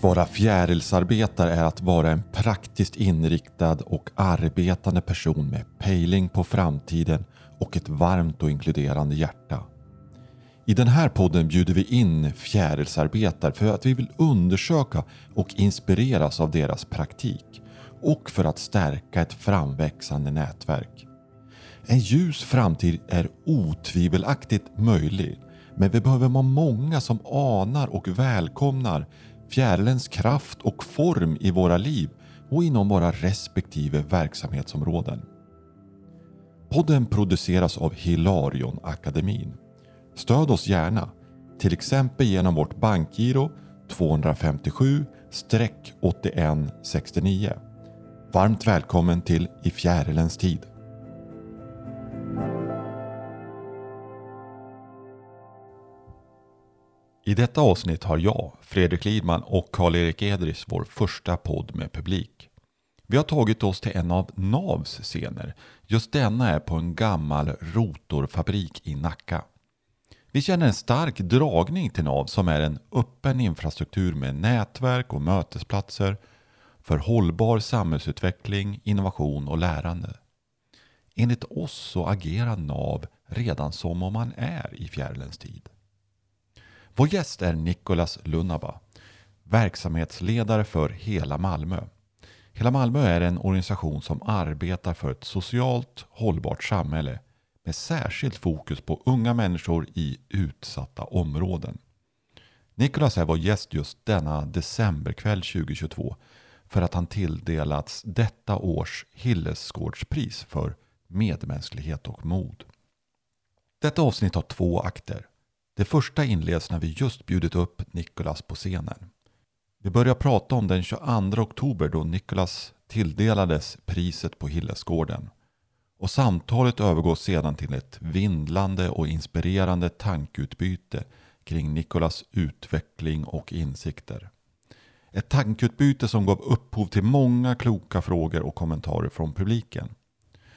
Att vara fjärilsarbetare är att vara en praktiskt inriktad och arbetande person med pejling på framtiden och ett varmt och inkluderande hjärta. I den här podden bjuder vi in fjärilsarbetare för att vi vill undersöka och inspireras av deras praktik och för att stärka ett framväxande nätverk. En ljus framtid är otvivelaktigt möjlig men vi behöver vara många som anar och välkomnar fjärilens kraft och form i våra liv och inom våra respektive verksamhetsområden. Podden produceras av Hilarion Akademin. Stöd oss gärna, till exempel genom vårt bankgiro 257-8169. Varmt välkommen till I fjärilens tid. I detta avsnitt har jag, Fredrik Lidman och Karl-Erik Edris vår första podd med publik. Vi har tagit oss till en av NAVs scener. Just denna är på en gammal rotorfabrik i Nacka. Vi känner en stark dragning till NAV som är en öppen infrastruktur med nätverk och mötesplatser för hållbar samhällsutveckling, innovation och lärande. Enligt oss så agerar NAV redan som om man är i fjärilens tid. Vår gäst är Nicolas Lunaba, verksamhetsledare för Hela Malmö. Hela Malmö är en organisation som arbetar för ett socialt hållbart samhälle med särskilt fokus på unga människor i utsatta områden. Nicolas är vår gäst just denna decemberkväll 2022 för att han tilldelats detta års Hillesgårdspris för medmänsklighet och mod. Detta avsnitt har två akter. Det första inleds när vi just bjudit upp Nicolas på scenen. Vi börjar prata om den 22 oktober då Nicolas tilldelades priset på Hillesgården. Och samtalet övergår sedan till ett vindlande och inspirerande tankeutbyte kring Nicolas utveckling och insikter. Ett tankeutbyte som gav upphov till många kloka frågor och kommentarer från publiken.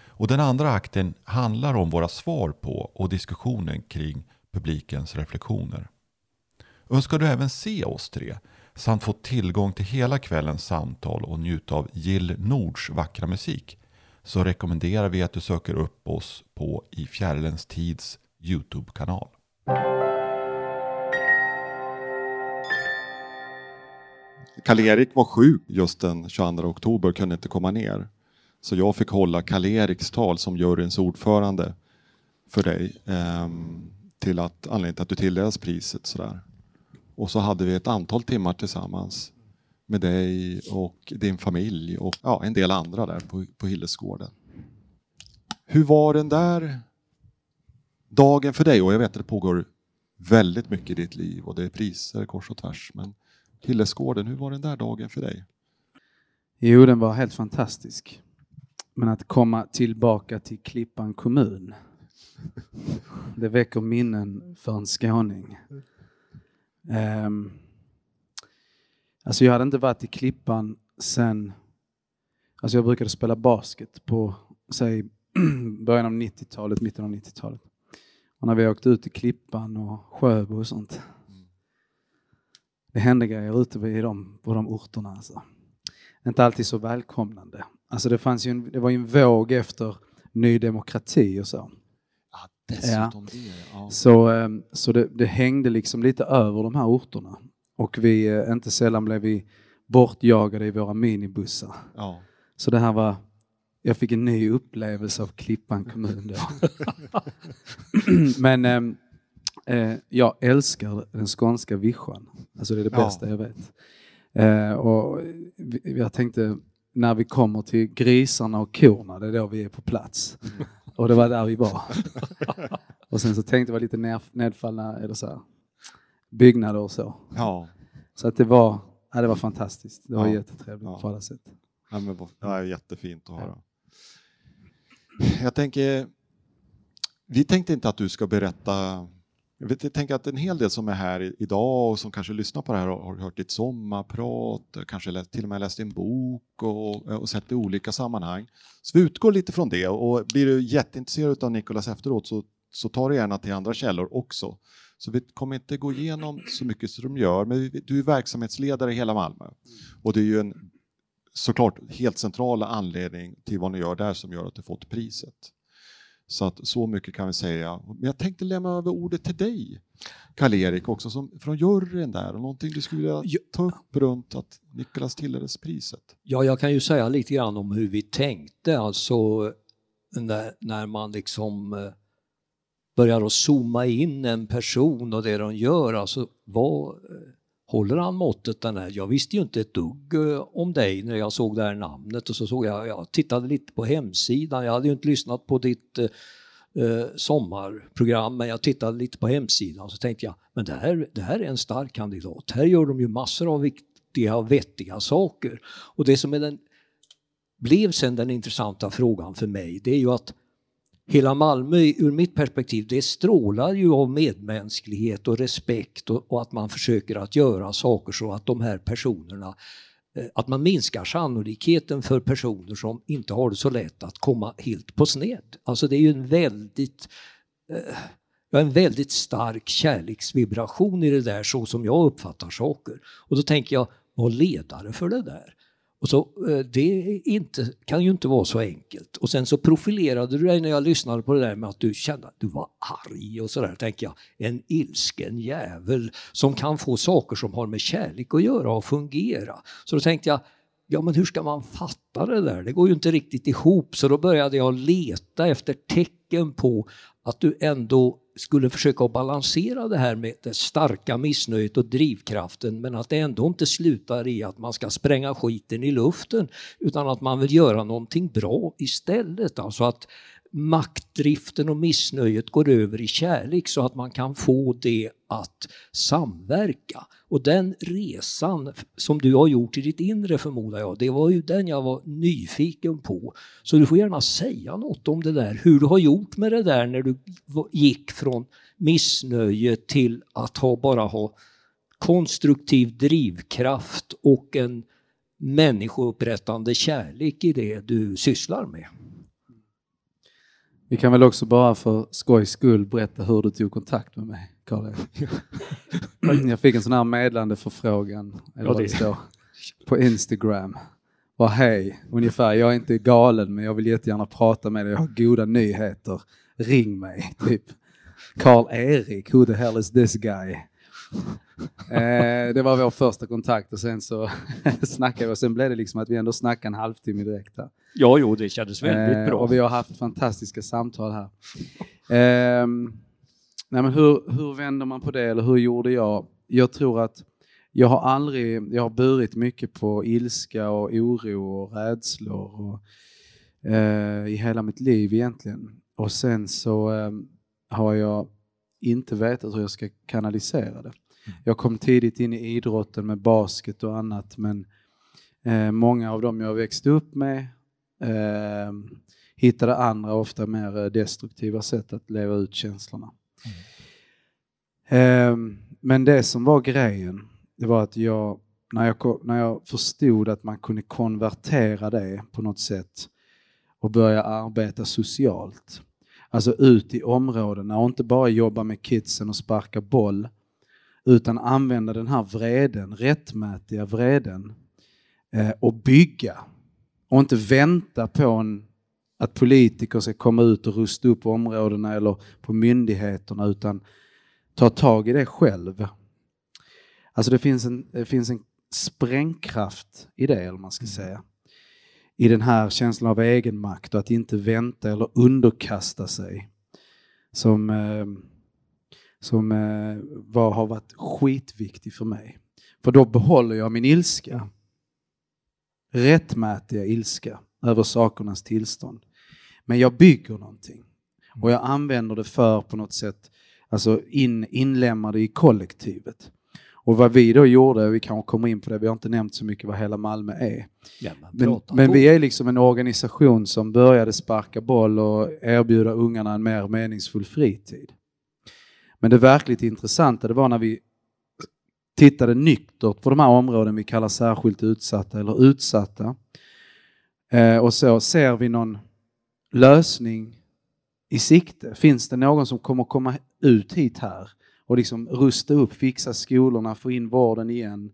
Och den andra akten handlar om våra svar på och diskussionen kring publikens reflektioner. Önskar du även se oss tre samt få tillgång till hela kvällens samtal och njuta av Jill Nords vackra musik så rekommenderar vi att du söker upp oss på I fjärilens tids Youtube-kanal. Karl-Erik var sjuk just den 22 oktober och kunde inte komma ner. Så jag fick hålla Karl-Eriks tal som juryns ordförande för dig. Ehm, till att, anledningen till att du tilldelades priset. Sådär. Och så hade vi ett antal timmar tillsammans med dig och din familj och ja, en del andra där på, på Hillesgården. Hur var den där dagen för dig? Och jag vet att det pågår väldigt mycket i ditt liv och det är priser kors och tvärs. Men Hillesgården, hur var den där dagen för dig? Jo, den var helt fantastisk. Men att komma tillbaka till Klippan kommun, det väcker minnen för en skåning. Um, alltså jag hade inte varit i Klippan sen... Alltså jag brukade spela basket på, säg, början av 90-talet, mitten av 90-talet. Och när vi åkte ut i Klippan och Sjöbo och sånt. Det hände grejer ute i de, på de orterna. Alltså. Inte alltid så välkomnande. Alltså det, fanns ju en, det var ju en våg efter Ny Demokrati och så. Ja, dessutom ja. det. Ja. Så, ehm, så det, det, hängde liksom lite över de här orterna. Och vi, eh, inte sällan blev vi bortjagade i våra minibussar. Ja. Så det här var, jag fick en ny upplevelse av Klippan kommun då. Men ehm, eh, jag älskar den skånska vischan. Alltså det är det bästa jag vet. Eh, och jag tänkte, när vi kommer till grisarna och korna, det är då vi är på plats. Och det var där vi var. och sen så tänkte jag lite ner, nedfallna eller så här, byggnader och så. Ja. Så att det var, ja, det var fantastiskt. Det var Ja. jättetrevligt Ja. på alla sätt. Ja, men, det är jättefint att höra. Jag tänker, vi tänkte inte att du ska berätta jag, vet, jag tänker att en hel del som är här i- idag och som kanske lyssnar på det här har, har hört ditt sommarprat, eh, kanske läst, till och med läst din bok och, eh, och sett det i olika sammanhang. Så vi utgår lite från det och blir du jätteintresserad av Nicolas efteråt så, så ta det gärna till andra källor också. Så vi kommer inte gå igenom så mycket som de gör, men du är verksamhetsledare i hela Malmö. Och det är ju en såklart helt centrala anledning till vad ni gör där som gör att du fått priset. Så att så mycket kan vi säga. Men jag tänkte lämna över ordet till dig, Karl-Erik, också som, från juryn där och någonting du skulle vilja ta upp runt att Nikolas tilldelades priset. Ja, jag kan ju säga lite grann om hur vi tänkte, alltså när, när man liksom eh, börjar att zooma in en person och det de gör, alltså vad håller han måttet den här? Jag visste ju inte ett dugg eh, om dig när jag såg det här namnet och så såg jag, jag tittade lite på hemsidan, jag hade ju inte lyssnat på ditt eh, eh sommarprogram men jag tittade lite på hemsidan och så tänkte jag, men det här, det här är en stark kandidat, här gör de ju massor av viktiga och vettiga saker. Och det som är den, blev sen den intressanta frågan för mig, det är ju att hela Malmö ur mitt perspektiv, det strålar ju av medmänsklighet och respekt och, och, att man försöker att göra saker så att de här personerna eh, att man minskar sannolikheten för personer som inte har det så lätt att komma helt på sned. Alltså det är ju en väldigt eh, en väldigt stark kärleksvibration i det där så som jag uppfattar saker. Och då tänker jag, var ledare för det där. Och så, eh, det inte, kan ju inte vara så enkelt. Och sen så profilerade du dig när jag lyssnade på det där med att du kände att du var arg och sådär, tänker jag. En ilsken jävel som kan få saker som har med kärlek att göra och fungera. Så då tänkte jag, ja men hur ska man fatta det där? Det går ju inte riktigt ihop. Så då började jag leta efter tecken på att du ändå skulle försöka balansera det här med det starka missnöjet och drivkraften men att det ändå inte slutar i att man ska spränga skiten i luften utan att man vill göra någonting bra istället. Alltså att maktdriften och missnöjet går över i kärlek så att man kan få det att samverka. Och den resan som du har gjort i ditt inre förmodar jag, det var ju den jag var nyfiken på. Så du får gärna säga något om det där, hur du har gjort med det där när du gick från missnöje till att ha, bara ha konstruktiv drivkraft och en människoupprättande kärlek i det du sysslar med. Vi kan väl också bara för skojs skull berätta hur du tog kontakt med mig, karl Jag fick en sån här medlande förfrågan, eller vad det står, på Instagram. Och hej, ungefär, jag är inte galen men jag vill jättegärna prata med dig, jag har goda nyheter, ring mig, typ. Karl-Erik, who the hell is this guy? Eh, det var vår första kontakt och sen så snackade vi och sen blev det liksom att vi ändå snackade en halvtimme direkt. Här. Ja, jo, det kändes väldigt eh, bra. Och vi har haft fantastiska samtal här. Eh, nej, men hur, hur vänder man på det eller hur gjorde jag? Jag tror att jag har aldrig, jag har burit mycket på ilska och oro och rädslor och, eh, i hela mitt liv egentligen. Och sen så ehm, har jag inte vetat hur jag ska kanalisera det. Jag kom tidigt in i idrotten med basket och annat men eh, många av dem jag växte upp med eh, hittade andra, ofta mer destruktiva sätt att leva ut känslorna. Mm. Eh, men det som var grejen, det var att jag när, jag, när jag förstod att man kunde konvertera det på något sätt och börja arbeta socialt, alltså ut i områdena och inte bara jobba med kidsen och sparka boll, utan använda den här vreden, rättmätiga vreden eh, och bygga. Och inte vänta på en, att politiker ska komma ut och rusta upp områdena eller på myndigheterna utan ta tag i det själv. Alltså det finns en, det finns en sprängkraft i det, eller man ska säga. I den här känslan av egenmakt och att inte vänta eller underkasta sig. Som eh, som eh, var, har varit skitviktig för mig. För då behåller jag min ilska. Rättmätiga ilska över sakernas tillstånd. Men jag bygger någonting. Och jag använder det för på något sätt, alltså in, inlämnar det i kollektivet. Och vad vi då gjorde, vi kanske kommer in på det, vi har inte nämnt så mycket vad hela Malmö är. Ja, men, men vi är liksom en organisation som började sparka boll och erbjuda ungarna en mer meningsfull fritid. Men det verkligt intressanta det var när vi tittade nyktert på de här områden vi kallar särskilt utsatta eller utsatta. Eh, och så ser vi någon lösning i sikte. Finns det någon som kommer komma ut hit här och liksom rusta upp, fixa skolorna, få in vården igen,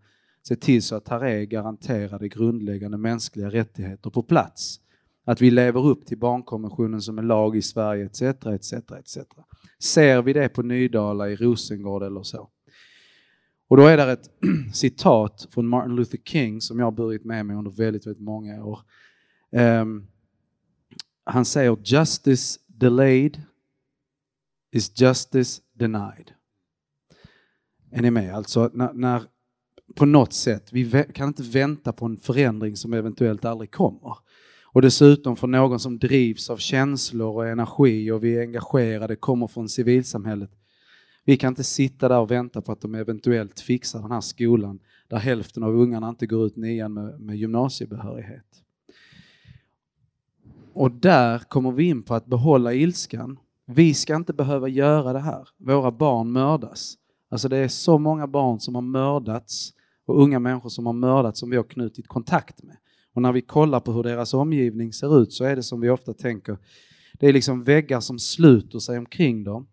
se till så att här är garanterade grundläggande mänskliga rättigheter på plats. Att vi lever upp till barnkonventionen som är lag i Sverige etc. etc, etc. Ser vi det på Nydala, i Rosengård eller så? Och då är det ett citat från Martin Luther King som jag har burit med mig under väldigt, väldigt många år. Um, han säger justice delayed is justice denied. Är ni med? Alltså när, när på något sätt, vi kan inte vänta på en förändring som eventuellt aldrig kommer. Och dessutom för någon som drivs av känslor och energi och vi är engagerade, kommer från civilsamhället. Vi kan inte sitta där och vänta på att de eventuellt fixar den här skolan där hälften av ungarna inte går ut nian med, med gymnasiebehörighet. Och där kommer vi in på att behålla ilskan. Vi ska inte behöva göra det här. Våra barn mördas. Alltså det är så många barn som har mördats och unga människor som har mördats som vi har knutit kontakt med. Och när vi kollar på hur deras omgivning ser ut så är det som vi ofta tänker, det är liksom väggar som sluter sig omkring dem.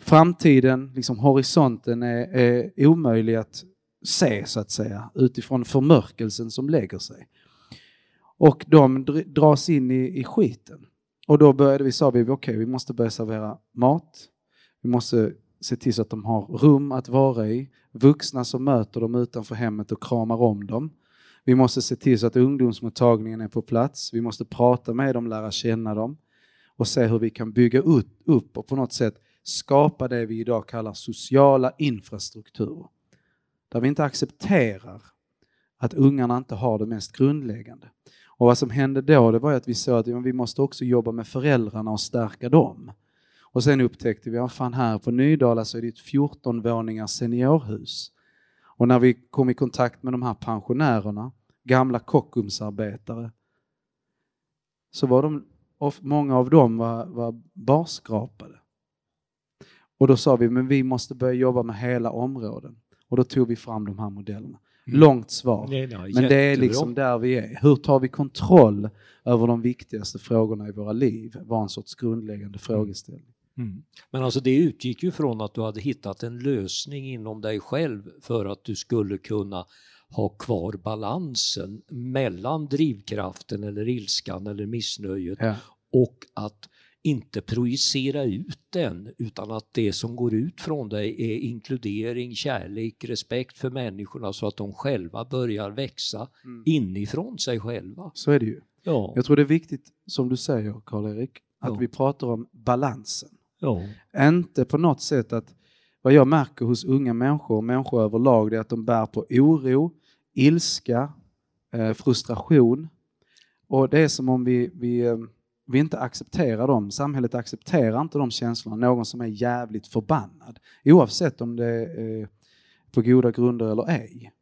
Framtiden, liksom horisonten är, är omöjlig att se så att säga utifrån förmörkelsen som lägger sig. Och de dras in i, i skiten. Och då började vi, sa vi, okej okay, vi måste börja servera mat. Vi måste se till så att de har rum att vara i. Vuxna som möter dem utanför hemmet och kramar om dem. Vi måste se till så att ungdomsmottagningen är på plats. Vi måste prata med dem, lära känna dem och se hur vi kan bygga upp och på något sätt skapa det vi idag kallar sociala infrastrukturer. Där vi inte accepterar att ungarna inte har det mest grundläggande. Och vad som hände då, det var att vi såg att vi måste också jobba med föräldrarna och stärka dem. Och sen upptäckte vi, ja fan här på Nydala så är det ett 14 våningar seniorhus. Och när vi kom i kontakt med de här pensionärerna, gamla Kockumsarbetare, så var de, många av dem var, var barskrapade. Och då sa vi, men vi måste börja jobba med hela områden. Och då tog vi fram de här modellerna. Mm. Långt svar. Nej, nej, men det är liksom där vi är. Hur tar vi kontroll över de viktigaste frågorna i våra liv? var en sorts grundläggande frågeställning. Mm. Men alltså det utgick ju från att du hade hittat en lösning inom dig själv för att du skulle kunna ha kvar balansen mellan drivkraften eller ilskan eller missnöjet ja. och att inte projicera ut den utan att det som går ut från dig är inkludering, kärlek, respekt för människorna så att de själva börjar växa mm. inifrån sig själva. Så är det ju. Ja. Jag tror det är viktigt, som du säger Karl-Erik, att ja. vi pratar om balansen. Ja. Inte på något sätt att, vad jag märker hos unga människor och människor överlag, det är att de bär på oro, ilska, eh, frustration. Och det är som om vi, vi, eh, vi inte accepterar dem. Samhället accepterar inte de känslorna. Någon som är jävligt förbannad. Oavsett om det är på goda grunder eller ej.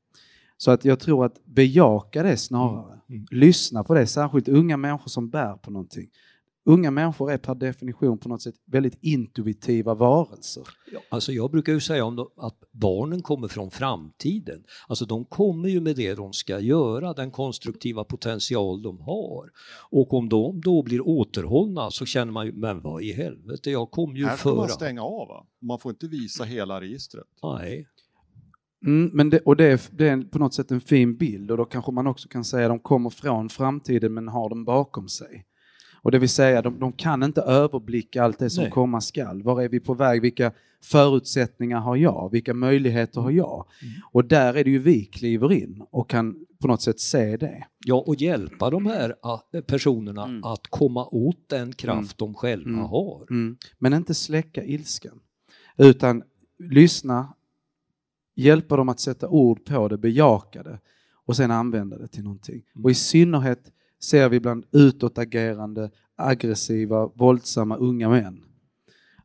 Så att jag tror att bejaka det snarare. Mm. Mm. Lyssna på det, särskilt unga människor som bär på någonting. Unga människor är per definition på något sätt väldigt intuitiva varelser. Ja, alltså jag brukar ju säga om att barnen kommer från framtiden. Alltså de kommer ju med det de ska göra, den konstruktiva potential de har. Och om de då blir återhållna så känner man ju, men vad i helvete, jag kom ju föra. Här får man stänga av va? Man får inte visa hela registret. Nej. Mm, men det, och det är, det är på något sätt en fin bild och då kanske man också kan säga att de kommer från framtiden men har den bakom sig. Och det vill säga, de, de kan inte överblicka allt det som Nej. komma skall. Var är vi på väg? Vilka förutsättningar har jag? Vilka möjligheter har jag? Mm. Och där är det ju vi kliver in och kan på något sätt se det. Ja, och hjälpa de här äh, personerna mm. att komma åt den kraft mm. de själva mm. har. Mm. Men inte släcka ilskan, utan lyssna, hjälpa dem att sätta ord på det, bejaka det och sen använda det till någonting. Mm. Och i synnerhet ser vi bland utåtagerande, aggressiva, våldsamma unga män.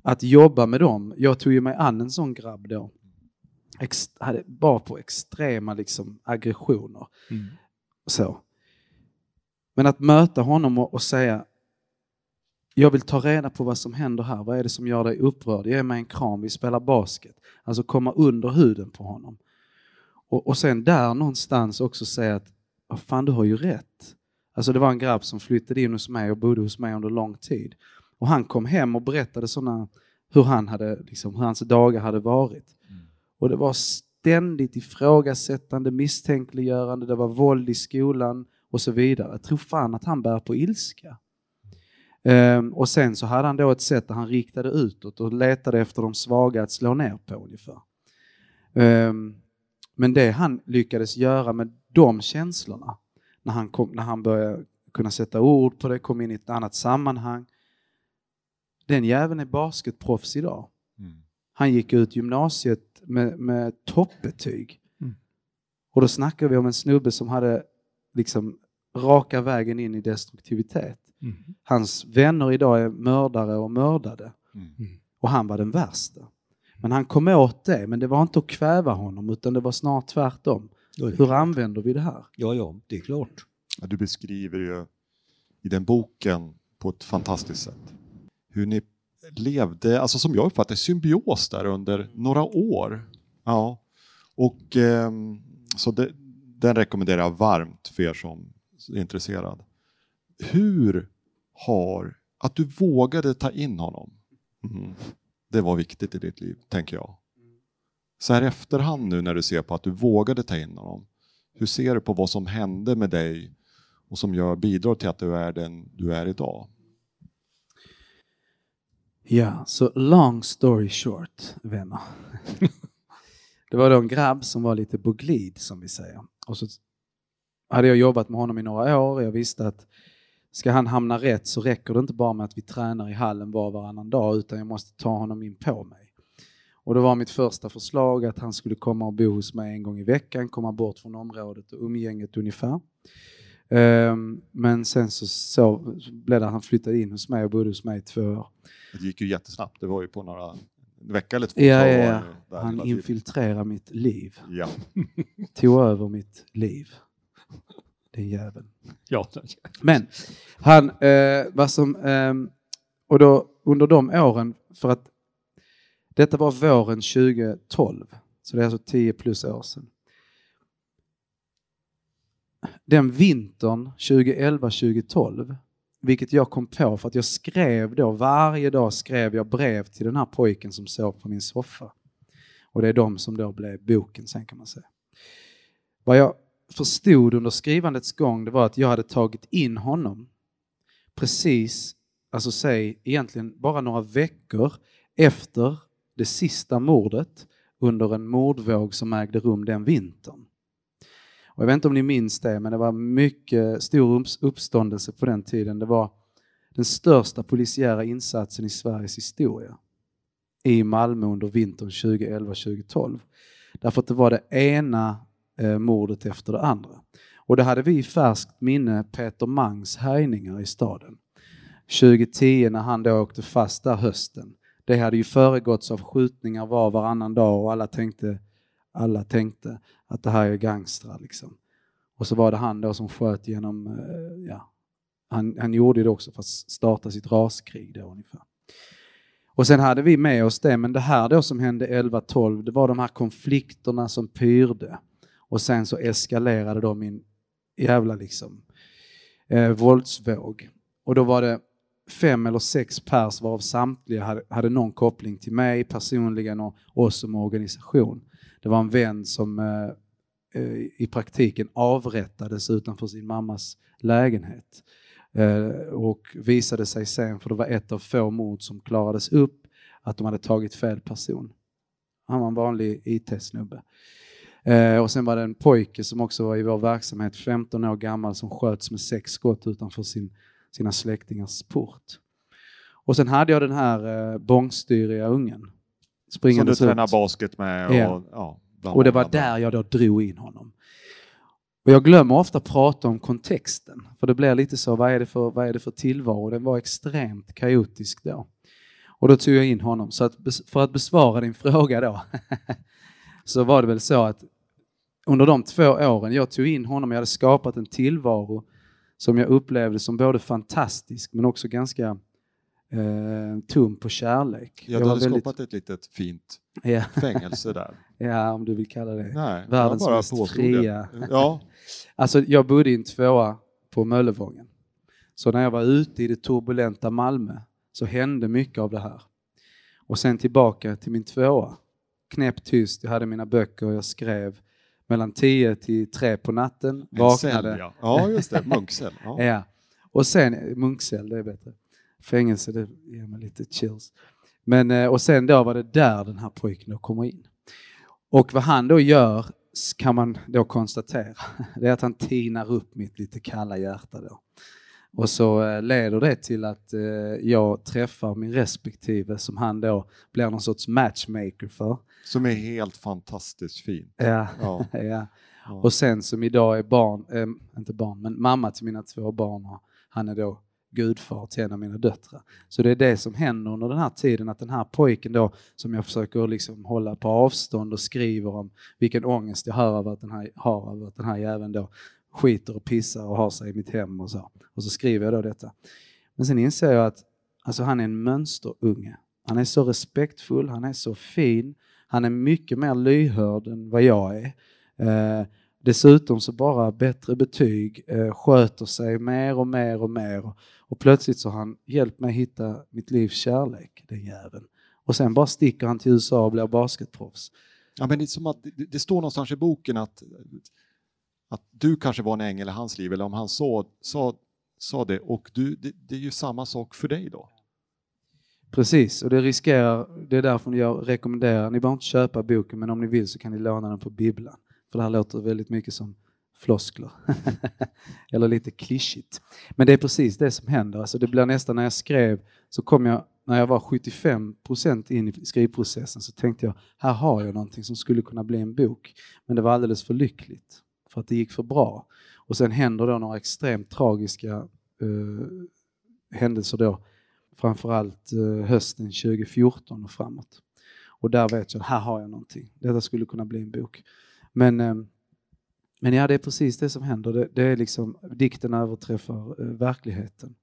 Att jobba med dem, jag tog ju mig an en sån grabb då, Ex, hade, bara på extrema liksom, aggressioner. Mm. Så. Men att möta honom och, och, säga, jag vill ta reda på vad som händer här, vad är det som gör dig upprörd? Ge mig en kram, vi spelar basket. Alltså komma under huden på honom. Och, och sen där någonstans också säga att, fan du har ju rätt. Alltså det var en grabb som flyttade in hos mig och bodde hos mig under lång tid. Och han kom hem och berättade sådana hur, han hade, liksom, hur hans dagar hade varit. Och det var ständigt ifrågasättande, misstänkliggörande, det var våld i skolan och så vidare. Jag tror fan att han bär på ilska. Um, och sen så hade han då ett sätt där han riktade utåt och letade efter de svaga att slå ner på ungefär. Um, men det han lyckades göra med de känslorna, när han, kom, när han började kunna sätta ord på det, kom in i ett annat sammanhang. Den jäveln är basketproffs idag. Mm. Han gick ut gymnasiet med, med toppbetyg. Mm. Och då snackar vi om en snubbe som hade liksom raka vägen in i destruktivitet. Mm. Hans vänner idag är mördare och mördade. Mm. Och han var den värsta. Men han kom åt det, men det var inte att kväva honom utan det var snart tvärtom. Ja, Hur klart. använder vi det här? ja, ja, det är klart. Ja, du beskriver ju i den boken på ett fantastiskt sätt hur ni levde, alltså som jag uppfattar symbios där under några år. Ja. Och ehm, så det, den rekommenderar jag varmt för er som är intresserad. Hur har, att du vågade ta in honom, mm, det var viktigt i ditt liv, tänker jag. Så här i efterhand nu när du ser på att du vågade ta in honom, hur ser du på vad som hände med dig och som gör, bidrar till att du är den du är idag? Ja, så long story short, vänner. det var då en grabb som var lite på glid, som vi säger. Och så hade jag jobbat med honom i några år och jag visste att ska han hamna rätt så räcker det inte bara med att vi tränar i hallen var och varannan dag utan jag måste ta honom in på mig. Och det var mitt första förslag att han skulle komma och bo hos mig en gång i veckan, komma bort från området och umgänget ungefär. Ehm, Men sen så, så blev det att han flyttade in hos mig och bodde hos mig i två år. Det gick ju jättesnabbt, det var ju på några vecka eller två. Ja, ja, ja. Han infiltrerar mitt liv. Ja, Tog över mitt liv. Den jäveln. Ja, Men han, eh, vad som, ehm, och då under de åren, för att detta var våren 2012, så det är alltså 10 plus år sedan. Den vintern 2011-2012, vilket jag kom på för att jag skrev då, varje dag skrev jag brev till den här pojken som sov på min soffa. Och det är de som då blev boken sen kan man säga. Vad jag förstod under skrivandets gång det var att jag hade tagit in honom precis, alltså säg egentligen bara några veckor efter det sista mordet under en mordvåg som ägde rum den vintern. Och jag vet inte om ni minns det, men det var mycket stor uppståndelse på den tiden. Det var den största polisiära insatsen i Sveriges historia i Malmö under vintern 2011-2012. Därför att det var det ena eh, mordet efter det andra. Och det hade vi i färskt minne Peter Mangs härjningar i staden. 2010 när han då åkte fast där hösten. Det hade ju föregåtts av skjutningar var och varannan dag och alla tänkte, alla tänkte att det här är gangstrar liksom. Och så var det han då som sköt genom, eh, ja, han, han gjorde det också för att starta sitt raskrig då ungefär. Och sen hade vi med oss det, men det här då som hände 11-12, det var de här konflikterna som pyrde. Och sen så eskalerade de i en jävla liksom eh, våldsvåg. Och då var det fem eller sex pers varav samtliga hade, hade någon koppling till mig personligen och oss som organisation. Det var en vän som eh, eh, i praktiken avrättades utanför sin mammas lägenhet. Eh, och visade sig sen, för det var ett av få mord som klarades upp, att de hade tagit fel person. Han var en vanlig IT-snubbe. Eh, och sen var det en pojke som också var i vår verksamhet, 15 år gammal, som sköts med sex skott utanför sin, sina släktingars port. Och sen hade jag den här eh, bångstyriga ungen. som du tränar ut. basket med. Och, Ja. ja. Och det var där jag då drog in honom. Och jag glömmer ofta prata om kontexten, för det blir lite så, vad är det för, vad är det för tillvaro? Den var extremt kaotisk då. Och då tog jag in honom. Så att, för att besvara din fråga då, så var det väl så att under de två åren jag tog in honom, jag hade skapat en tillvaro som jag upplevde som både fantastisk men också ganska eh, tom på kärlek. Ja, Jag du hade väldigt- skapat ett litet fint ja, fängelse där. ja, om du vill kalla det. Nej, Världens bara mest fria. Det. Ja, Alltså jag bodde i en tvåa på Möllevången. Så när jag var ute i det turbulenta Malmö så hände mycket av det här. Och sen tillbaka till min tvåa. Knäpptyst, jag hade mina böcker och jag skrev mellan 10 till 3 på natten. En Vaknade. cell, ja. ja, just det. Munkcell. Ja. Ja. Och sen, munkcell, det är bättre. Fängelse, det ger mig lite chills. Men, eh, och sen då var det där den här pojken då kommer in. Och vad han då gör kan man då konstatera, det är att han tinar upp mitt lite kalla hjärta då. Och så eh, leder det till att eh, jag träffar min respektive som han då blir någon sorts matchmaker för. Som är helt fantastiskt fin. Ja, Ja. ja. Och sen som idag är barn, eh, inte barn, men mamma till mina två barn och han är då gudfar till en av mina döttrar. Så det är det som händer under den här tiden, att den här pojken då som jag försöker liksom hålla på avstånd och skriver om vilken ångest jag har över att den här, har över att den här jäveln då skiter och pissar och har sig i mitt hem och så. Och så skriver jag då detta. Men sen inser jag att alltså han är en mönsterunge. Han är så respektfull, han är så fin, han är mycket mer lyhörd än vad jag är. Eh, dessutom så bara bättre betyg, eh, sköter sig mer och mer och mer. Och, och plötsligt så har han hjälpt mig hitta mitt livs kärlek, den jäveln. Och sen bara sticker han till USA och blir basketproffs. Ja, men det, är som att, det, det står någonstans i boken att, att du kanske var en ängel i hans liv, eller om han sa, sa, sa det, och du, det, det är ju samma sak för dig då. Precis, och det riskerar, det är därför jag rekommenderar, ni behöver inte köpa boken men om ni vill så kan ni låna den på bibblan. För det här låter väldigt mycket som floskler. Eller lite klyschigt. Men det är precis det som händer. Alltså det blir nästan när jag skrev så kom jag, när jag var 75 procent in i skrivprocessen så tänkte jag, här har jag någonting som skulle kunna bli en bok. Men det var alldeles för lyckligt. För att det gick för bra. Och sen händer då några extremt tragiska eh, händelser då framförallt eh, hösten 2014 och framåt. Och där vet jag, här har jag någonting. Detta skulle kunna bli en bok. Men, eh, men ja, det är precis det som händer. Det, det är liksom, dikten överträffar eh, verkligheten.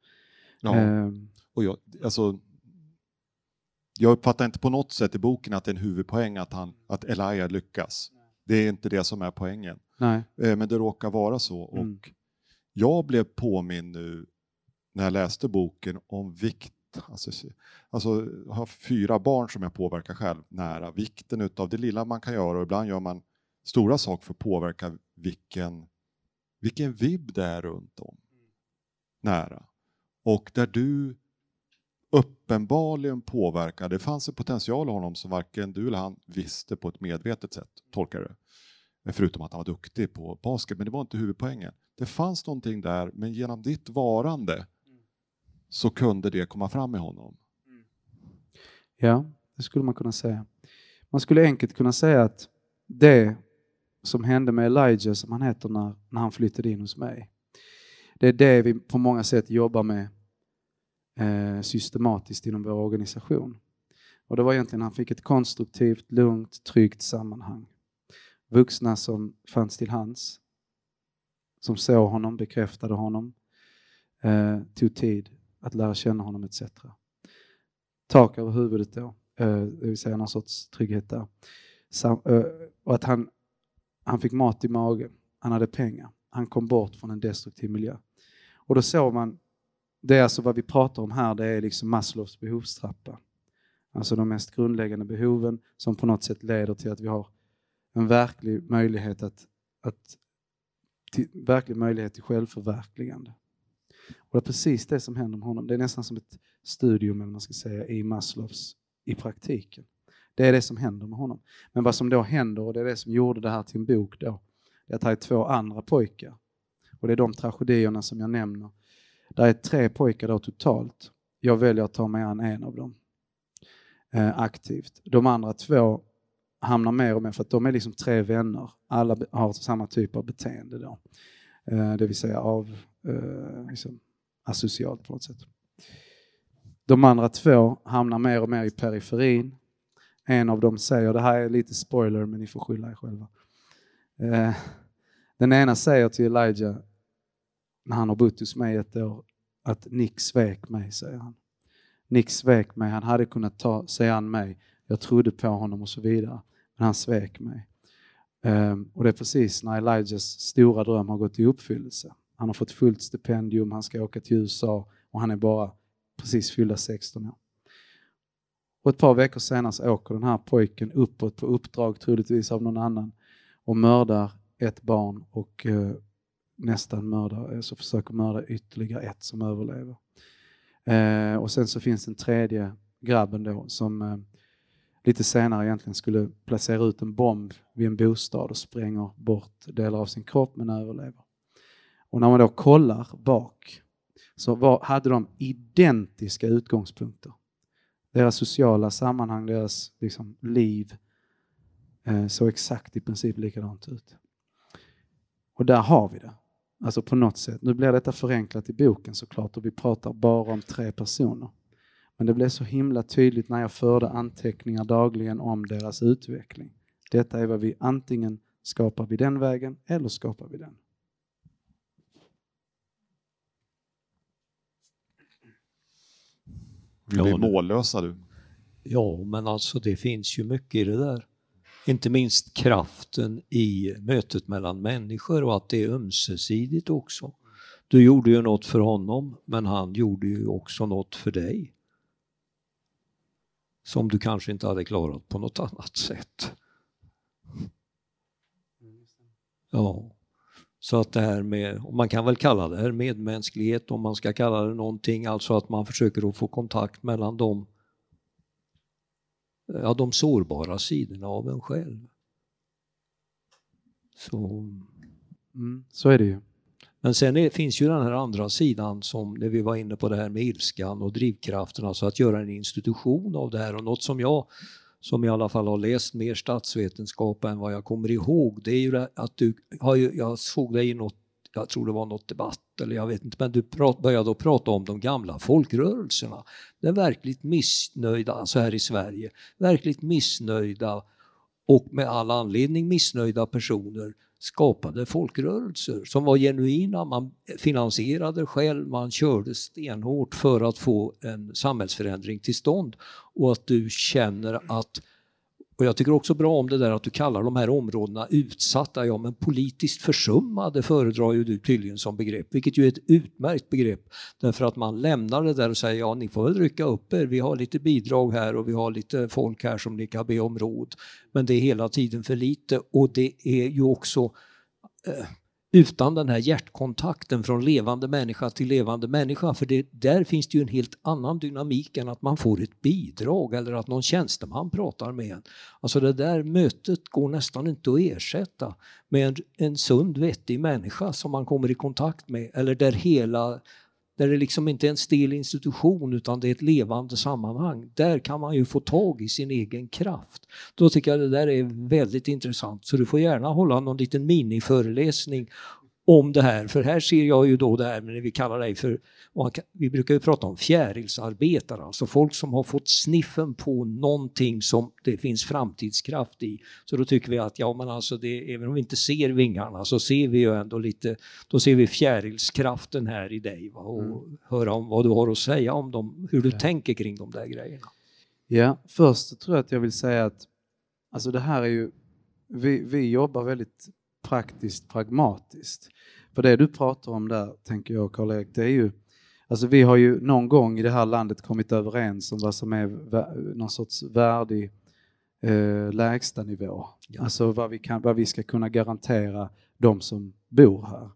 Ja. Eh, Och jag, alltså, jag uppfattar inte på något sätt i boken att det är en huvudpoäng att, han, att Elijah lyckas. Det är inte det som är poängen. Nej, Eh, Men det råkar vara så. Mm. Och jag blev påminn nu när jag läste boken om vikt. Alltså, alltså jag har fyra barn som jag påverkar själv nära. Vikten utav det lilla man kan göra och ibland gör man stora saker för att påverka vilken, vilken vibb det är runt om. Nära. Och där du uppenbarligen påverkar, det fanns en potential i honom som varken du eller han visste på ett medvetet sätt, tolkar det. Förutom att han var duktig på basket, men det var inte huvudpoängen. Det fanns någonting där, men genom ditt varande så kunde det komma fram i honom. Mm. ja, det skulle man kunna säga. Man skulle enkelt kunna säga att det som hände med Elijah, som han heter när, när han flyttade in hos mig, det är det vi på många sätt jobbar med eh, systematiskt inom vår organisation. Och det var egentligen han fick ett konstruktivt, lugnt, tryggt sammanhang. Vuxna som fanns till hands, som såg honom, bekräftade honom, eh, tog tid att lära känna honom etc. Tak över huvudet då, eh, det vill säga någon sorts trygghet där. Sam, eh, och att han, han fick mat i magen, han hade pengar, han kom bort från en destruktiv miljö. Och då såg man, det är alltså vad vi pratar om här, det är liksom Maslows behovstrappa. Alltså de mest grundläggande behoven som på något sätt leder till att vi har en verklig möjlighet att, att till, verklig möjlighet till självförverkligande. Och det är precis det som händer med honom. Det är nästan som ett studium, eller man ska säga, i Maslows i praktiken. Det är det som händer med honom. Men vad som då händer, och det är det som gjorde det här till en bok då, det är att det är två andra pojkar. Och det är de tragedierna som jag nämner. Det är tre pojkar då totalt. Jag väljer att ta mig an en av dem eh, aktivt. De andra två hamnar mer och mer, för att de är liksom tre vänner. Alla har samma typ av beteende då. Eh, det vill säga av eh, liksom, asocialt på något sätt. De andra två hamnar mer och mer i periferin. En av dem säger, det här är lite spoiler men ni får skylla er själva. Eh, den ena säger till Elijah, när han har bott hos mig ett år, att Nick svek mig, säger han. Nick svek mig, han hade kunnat ta sig an mig, jag trodde på honom och så vidare, men han svek mig. Ehm, och det är precis när Elijahs stora dröm har gått i uppfyllelse. Han har fått fullt stipendium, han ska åka till USA och han är bara precis fyllda 16 år. Och ett par veckor senare så åker den här pojken uppåt på uppdrag troligtvis av någon annan och mördar ett barn och eh, nästan mördar, alltså försöker mörda ytterligare ett som överlever. Eh, och sen så finns den tredje grabben då som eh, lite senare egentligen skulle placera ut en bomb vid en bostad och spränger bort delar av sin kropp men överlever. Och när man då kollar bak så var, hade de identiska utgångspunkter. Deras sociala sammanhang, deras liksom, liv eh, såg exakt i princip likadant ut. Och där har vi det. Alltså på något sätt. Nu blir detta förenklat i boken såklart och vi pratar bara om tre personer. Men det blev så himla tydligt när jag förde anteckningar dagligen om deras utveckling. Detta är vad vi antingen skapar vi den vägen eller skapar vi den. Vi blir mållösa du. Ja, men alltså det finns ju mycket i det där. Inte minst kraften i mötet mellan människor och att det är ömsesidigt också. Du gjorde ju något för honom, men han gjorde ju också något för dig. Som du kanske inte hade klarat på något annat sätt. Ja, så att det här med, man kan väl kalla det här medmänsklighet om man ska kalla det någonting, alltså att man försöker att få kontakt mellan de, ja, de sårbara sidorna av en själv. Så, mm, så är det ju. Men sen är, finns ju den här andra sidan som när vi var inne på det här med ilskan och drivkrafterna, alltså att göra en institution av det här och något som jag som i alla fall har läst mer statsvetenskap än vad jag kommer ihåg, det är ju att du har ju, jag såg dig i något, jag tror det var något debatt eller jag vet inte, men du prat, började prata om de gamla folkrörelserna. Den verkligt missnöjda, alltså här i Sverige, verkligt missnöjda och med all anledning missnöjda personer skapade folkrörelser som var genuina, man finansierade själv, man körde stenhårt för att få en samhällsförändring till stånd. Och att du känner att och jag tycker också bra om det där att du kallar de här områdena utsatta, ja men politiskt försummade föredrar ju du tydligen som begrepp, vilket ju är ett utmärkt begrepp. Därför att man lämnar det där och säger ja ni får väl rycka upp er, vi har lite bidrag här och vi har lite folk här som ni kan be om råd. Men det är hela tiden för lite och det är ju också eh, utan den här hjärtkontakten från levande människa till levande människa. För det, där finns det ju en helt annan dynamik än att man får ett bidrag eller att någon tjänsteman pratar med en. Alltså det där mötet går nästan inte att ersätta med en, en sund, vettig människa som man kommer i kontakt med eller där hela där det liksom inte är en stel institution utan det är ett levande sammanhang. Där kan man ju få tag i sin egen kraft. Då tycker jag det där är väldigt intressant så du får gärna hålla någon liten miniföreläsning om det här, för här ser jag ju då det här med vi kallar det för, vi brukar ju prata om fjärilsarbetare, alltså folk som har fått sniffen på någonting som det finns framtidskraft i. Så då tycker vi att ja men alltså det, även om vi inte ser vingarna så ser vi ju ändå lite, då ser vi fjärilskraften här i dig va? och mm. höra om vad du har att säga om dem, hur du ja. tänker kring de där grejerna. Ja, först tror jag att jag vill säga att alltså det här är ju, vi, vi jobbar väldigt praktiskt pragmatiskt. För det du pratar om där, tänker jag Karl-Erik, det är ju Alltså vi har ju någon gång i det här landet kommit överens om vad som är någon sorts värdig eh, lägstanivå. Ja. Alltså vad vi, kan, vad vi ska kunna garantera de som bor här.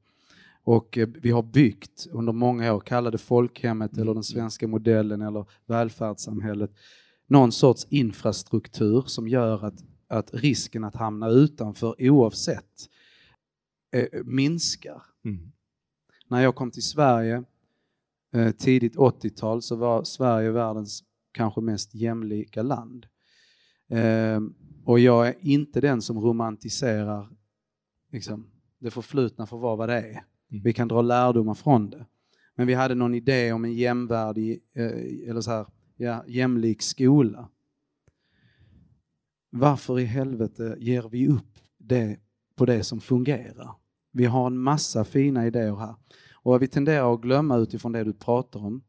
Och eh, vi har byggt under många år, kallade folkhemmet eller den svenska modellen eller välfärdssamhället, någon sorts infrastruktur som gör att, att risken att hamna utanför oavsett eh, minskar. Mm. När jag kom till Sverige eh, tidigt 80-tal så var Sverige världens kanske mest jämlika land. Eh, och jag är inte den som romantiserar liksom, det förflutna för vad det är. Mm. Vi kan dra lärdomar från det. Men vi hade någon idé om en jämvärdig, eh, eller så här, ja, jämlik skola. Varför i helvete ger vi upp det på det som fungerar? Vi har en massa fina idéer här. Och vad vi tenderar att glömma utifrån det du pratar om,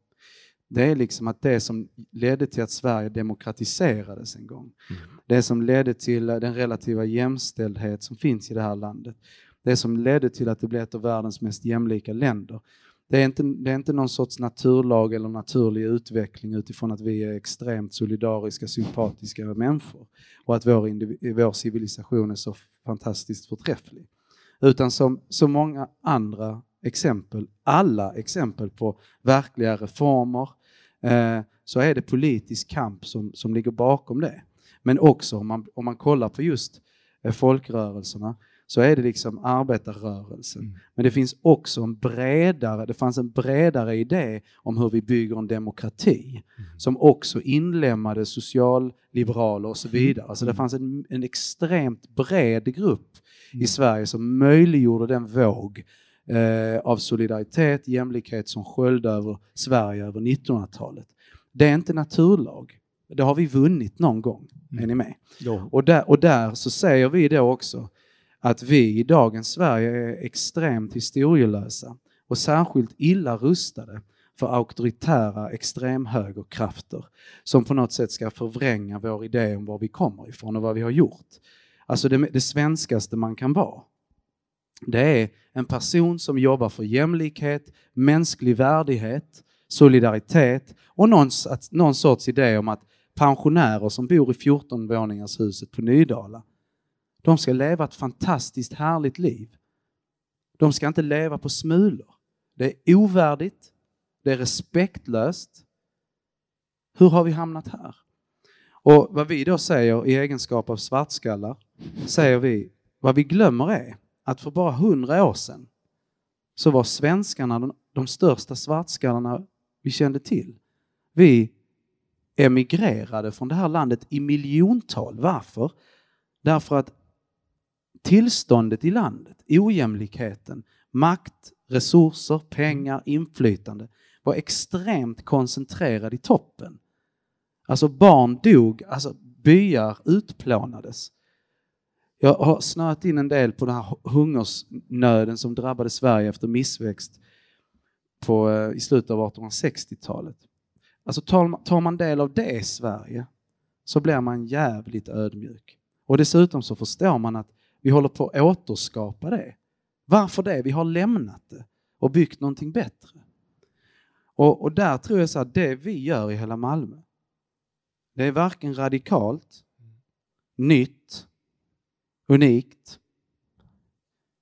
det är liksom att det som ledde till att Sverige demokratiserades en gång, mm. det som ledde till den relativa jämställdhet som finns i det här landet, det som ledde till att det blev ett av världens mest jämlika länder, det är, inte, det är inte någon sorts naturlag eller naturlig utveckling utifrån att vi är extremt solidariska, sympatiska människor och att vår, indiv- vår civilisation är så fantastiskt förträfflig. Utan som så många andra exempel, alla exempel på verkliga reformer, eh, så är det politisk kamp som, som ligger bakom det. Men också om man, om man kollar på just eh, folkrörelserna så är det liksom arbetarrörelsen. Mm. Men det finns också en bredare, det fanns en bredare idé om hur vi bygger en demokrati Mm. som också inlemmade socialliberaler och så vidare. Alltså det Mm. fanns en, en extremt bred grupp Mm. i Sverige som möjliggjorde den våg eh, av solidaritet, jämlikhet som sköljde över Sverige över 1900-talet. Det är inte naturlag. Det har vi vunnit någon gång. Är ni med? Ja. Och där, och där så säger vi då också att vi i dagens Sverige är extremt historielösa och särskilt illa rustade för auktoritära extremhögerkrafter som på något sätt ska förvränga vår idé om var vi kommer ifrån och vad vi har gjort. Alltså det, det svenskaste man kan vara. Det är en person som jobbar för jämlikhet, mänsklig värdighet, solidaritet och någon, att, någon sorts idé om att pensionärer som bor i 14 huset på Nydala, de ska leva ett fantastiskt härligt liv. De ska inte leva på smulor. Det är ovärdigt, det är respektlöst. Hur har vi hamnat här? Och vad vi då säger i egenskap av svartskallar, säger vi, vad vi glömmer är att för bara hundra år sedan så var svenskarna de, de största svartskallarna vi kände till. Vi emigrerade från det här landet i miljontal. Varför? Därför att tillståndet i landet, ojämlikheten, makt, resurser, pengar, inflytande var extremt koncentrerad i toppen. Alltså barn dog, alltså byar utplånades. Jag har snöat in en del på den här hungersnöden som drabbade Sverige efter missväxt på, eh, i slutet av 1860-talet. Alltså tar, tar man del av det i Sverige så blir man jävligt ödmjuk. Och dessutom så förstår man att vi håller på att återskapa det. Varför det? Vi har lämnat det och byggt någonting bättre. Och, och där tror jag så att det vi gör i hela Malmö, det är varken radikalt, nytt, unikt.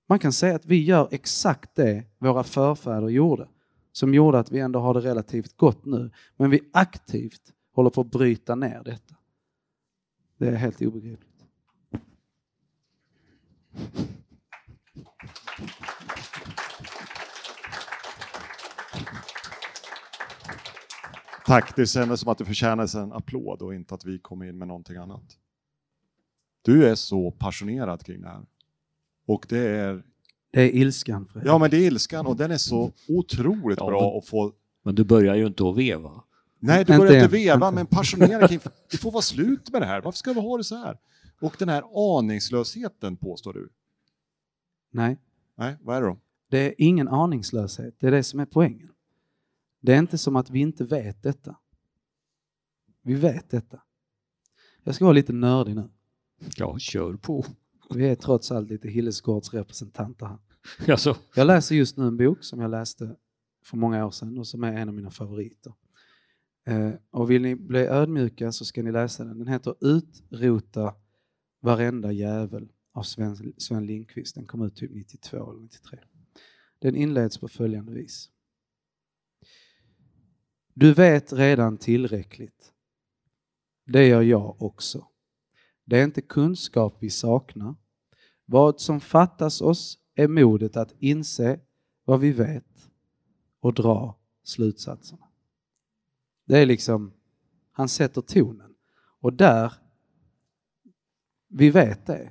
Man kan säga att vi gör exakt det våra förfäder gjorde, som gjorde att vi ändå har det relativt gott nu. Men vi aktivt håller på att bryta ner detta. Det är helt obegripligt. Tack, det kändes som att det förtjänades en applåd och inte att vi kom in med någonting annat. Du är så passionerad kring det här. Och det är, Det är ilskan. Fredrik. ja men det är ilskan och den är så otroligt Ja, bra men- att få Men du börjar ju inte att veva. Nej, du Inte börjar inte veva, inte. men passionerad kring... Det får vara slut med det här. Varför ska vi ha det så här? Och den här aningslösheten, påstår du. Nej, Nej, vad är det då? det är ingen aningslöshet. Det är det som är poängen. Det är inte som att vi inte vet detta. Vi vet detta. Jag ska vara lite nördig nu. Ja, kör på. Vi är trots allt lite Hillesgårds representanter här. Alltså, Jag läser just nu en bok som jag läste för många år sedan och som är en av mina favoriter. Eh, och vill ni bli ödmjuka så ska ni läsa den. Den heter Utrota varenda jävel av Sven, Sven Lindqvist. Den kom ut typ 92 eller 93. Den inleds på följande vis. Du vet redan tillräckligt. Det gör jag också. Det är inte kunskap vi saknar. Vad som fattas oss är modet att inse vad vi vet och dra slutsatserna. Det är liksom, han sätter tonen. Och där, vi vet det.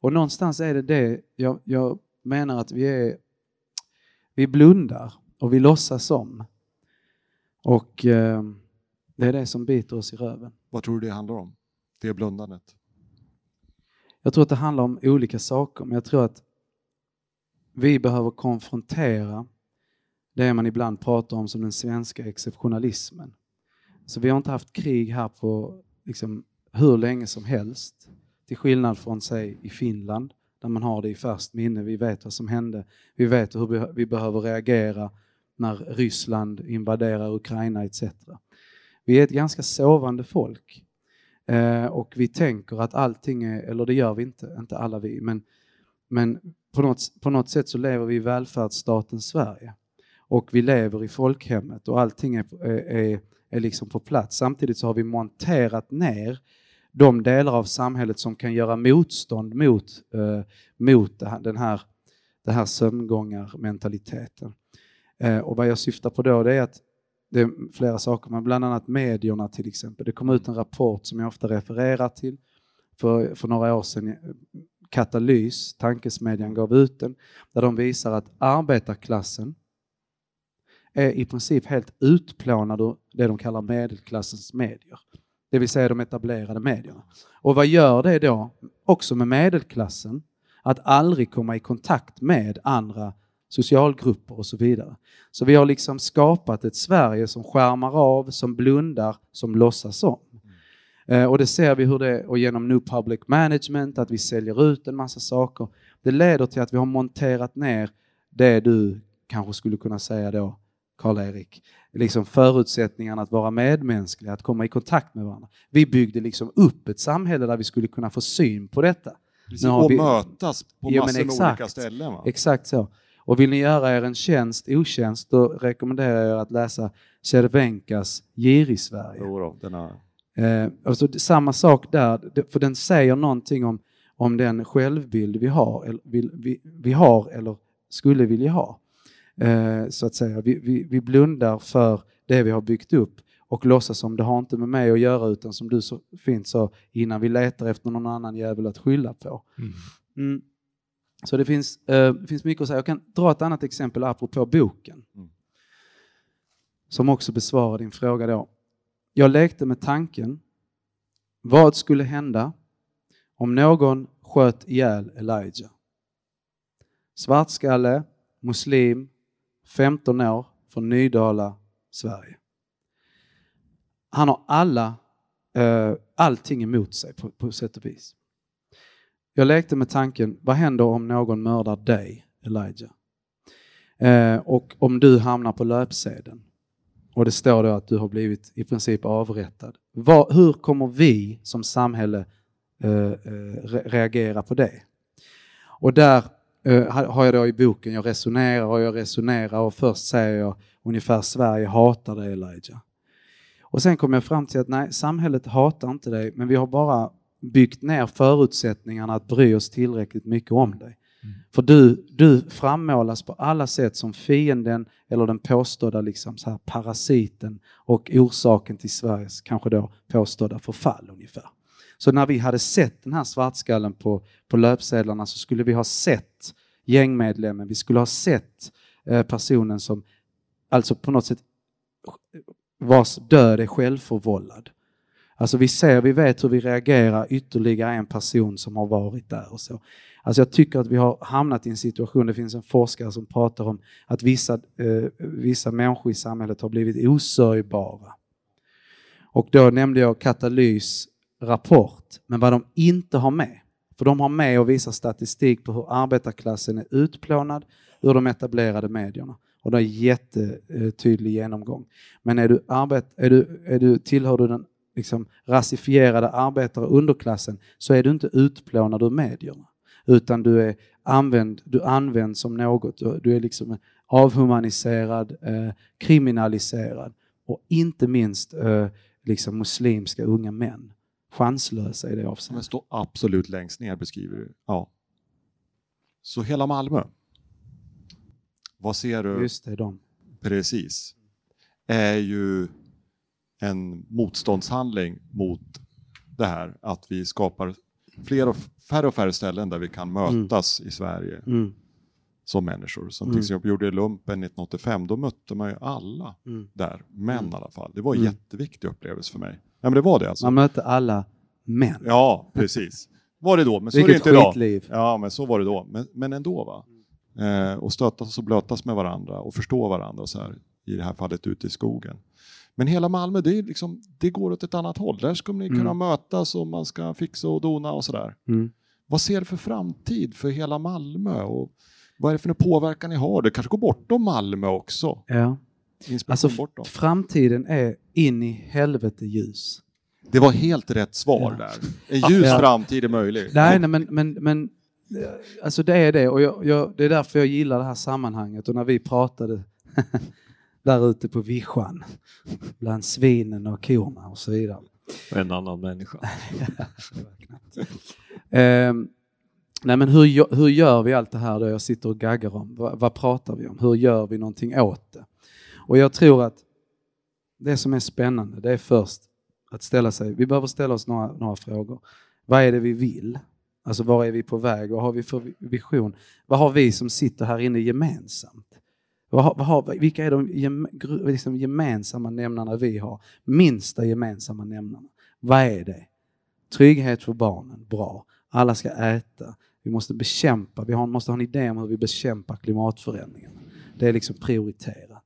Och någonstans är det det jag, jag menar att vi är, vi blundar och vi låtsas om. Och eh, det är det som biter oss i röven. Vad tror du det handlar om? Det blundandet. Jag tror att det handlar om olika saker, men jag tror att vi behöver konfrontera det man ibland pratar om som den svenska exceptionalismen. Så vi har inte haft krig här på liksom, hur länge som helst, till skillnad från sig i Finland, där man har det i färskt minne. Vi vet vad som hände, vi vet hur vi- vi behöver reagera när Ryssland invaderar Ukraina etc. Vi är ett ganska sovande folk eh, och vi tänker att allting är, eller det gör vi inte, inte alla vi, men, men på, något, på något sätt så lever vi i välfärdsstaten Sverige och vi lever i folkhemmet och allting är, är, är liksom på plats. Samtidigt så har vi monterat ner de delar av samhället som kan göra motstånd mot, eh, mot den här, den här sömngångarmentaliteten. Eh, och vad jag syftar på då det är att det är flera saker, men bland annat medierna till exempel. Det kom ut en rapport som jag ofta refererar till för, för några år sedan. Eh, Katalys, tankesmedjan, gav ut den, där de visar att arbetarklassen är i princip helt utplånad ur det de kallar medelklassens medier. Det vill säga de etablerade medierna. Och vad gör det då, också med medelklassen, att aldrig komma i kontakt med andra socialgrupper och så vidare. Så vi har liksom skapat ett Sverige som skärmar av, som blundar, som låtsas om. Eh, och det ser vi hur det, och genom New Public Management, att vi säljer ut en massa saker. Det leder till att vi har monterat ner det du kanske skulle kunna säga då, Karl-Erik, liksom förutsättningarna att vara medmänskliga, att komma i kontakt med varandra. Vi byggde liksom upp ett samhälle där vi skulle kunna få syn på detta. Precis, och vi... mötas på ja, massor med olika ställen. Va? Exakt så. Och vill ni göra er en tjänst, otjänst, då rekommenderar jag er att läsa Cervenkas Gir i Sverige. Jo då, denna... eh, alltså, samma sak där, för den säger någonting om, om den självbild vi har, eller, vi, vi, vi har eller skulle vilja ha. Eh, så att säga. Vi, vi, vi, blundar för det vi har byggt upp och låtsas som det har inte med mig att göra utan som du så fint sa innan vi letar efter någon annan jävel att skylla på. Mm. Mm. Så det finns, eh, det finns mycket att säga. Jag kan dra ett annat exempel apropå boken. Mm. Som också besvarar din fråga då. Jag lekte med tanken, vad skulle hända om någon sköt ihjäl Elijah? Svartskalle, muslim, 15 år, från Nydala, Sverige. Han har alla, eh, allting emot sig på, på sätt och vis. Jag lekte med tanken, vad händer om någon mördar dig, Elijah? Eh, och om du hamnar på löpsedeln och det står då att du har blivit i princip avrättad. Var, hur kommer vi som samhälle eh, eh reagera på det? Och där har jag då i boken, jag resonerar och jag resonerar och först säger jag ungefär Sverige hatar dig Elijah. Och sen kommer jag fram till att nej, samhället hatar inte dig, men vi har bara byggt ner förutsättningarna att bry oss tillräckligt mycket om dig. Mm. För du, du frammålas på alla sätt som fienden eller den påstådda liksom så här parasiten och orsaken till Sveriges kanske då påstådda förfall ungefär. Så när vi hade sett den här svartskallen på, på löpsedlarna så skulle vi ha sett gängmedlemmen, vi skulle ha sett eh, personen som alltså på något sätt vars död är självförvållad. Alltså vi ser, vi vet hur vi reagerar ytterligare en person som har varit där och så. Alltså jag tycker att vi har hamnat i en situation, det finns en forskare som pratar om att vissa, eh, vissa människor i samhället har blivit osörjbara. Och då nämnde jag Katalys rapport, men vad de inte har med, för de har med och visar statistik på hur arbetarklassen är utplånad ur de etablerade medierna. Och det är en jättetydlig genomgång. Men är du, arbet, är du, är du, tillhör du den liksom, rasifierade arbetare underklassen så är du inte utplånad ur medierna. Utan du är använd, du används som något, du är liksom avhumaniserad, eh, kriminaliserad och inte minst eh, liksom muslimska unga män. Chanslösa i det avseendet. Men står absolut längst ner beskriver du. Ja. Så hela Malmö. Vad ser du? Just det, de. Precis. Är ju en motståndshandling mot det här att vi skapar fler och färre och färre ställen där vi kan mötas mm. i Sverige mm. som människor. Som till mm. exempel gjorde lumpen 1985, då mötte man ju alla mm. där, män mm. i alla fall. Det var en jätteviktig upplevelse för mig. Men det var det alltså. Man mötte alla män. Ja, precis. Var det då, men så Vilket är det inte idag. Ja, men så var det då. Men, men ändå va. Eh, och stötas och blötas med varandra och förstå varandra så här, i det här fallet ute i skogen. Men hela Malmö, det, är liksom, det går åt ett annat håll. Där ska ni mm. kunna mötas och man ska fixa och dona och sådär. Mm. Vad ser du för framtid för hela Malmö? Och Vad är det för påverkan ni har? Det kanske går bortom Malmö också? Ja. Alltså framtiden är in i helvete ljus. Det var helt rätt svar Ja. där. En ljus Ja. framtid är möjlig. Nej, nej men, men, men eh, alltså det är det och jag, jag, det är därför jag gillar det här sammanhanget och när vi pratade där ute på vischan bland svinen och korna och så vidare. En annan människa. Ehm, nej men hur, hur gör vi allt det här då jag sitter och gaggar om? Va, vad pratar vi om? Hur gör vi någonting åt det? Och jag tror att det som är spännande det är först att ställa sig, vi behöver ställa oss några, några frågor. Vad är det vi vill? Alltså var är vi på väg? Vad har vi för vision? Vad har vi som sitter här inne gemensamt? Vad har, vad har, vilka är de gem, liksom gemensamma nämnarna vi har? Minsta gemensamma nämnarna. Vad är det? Trygghet för barnen, bra. Alla ska äta. Vi måste bekämpa, vi har, måste ha en idé om hur vi bekämpar klimatförändringen. Det är liksom prioriterat.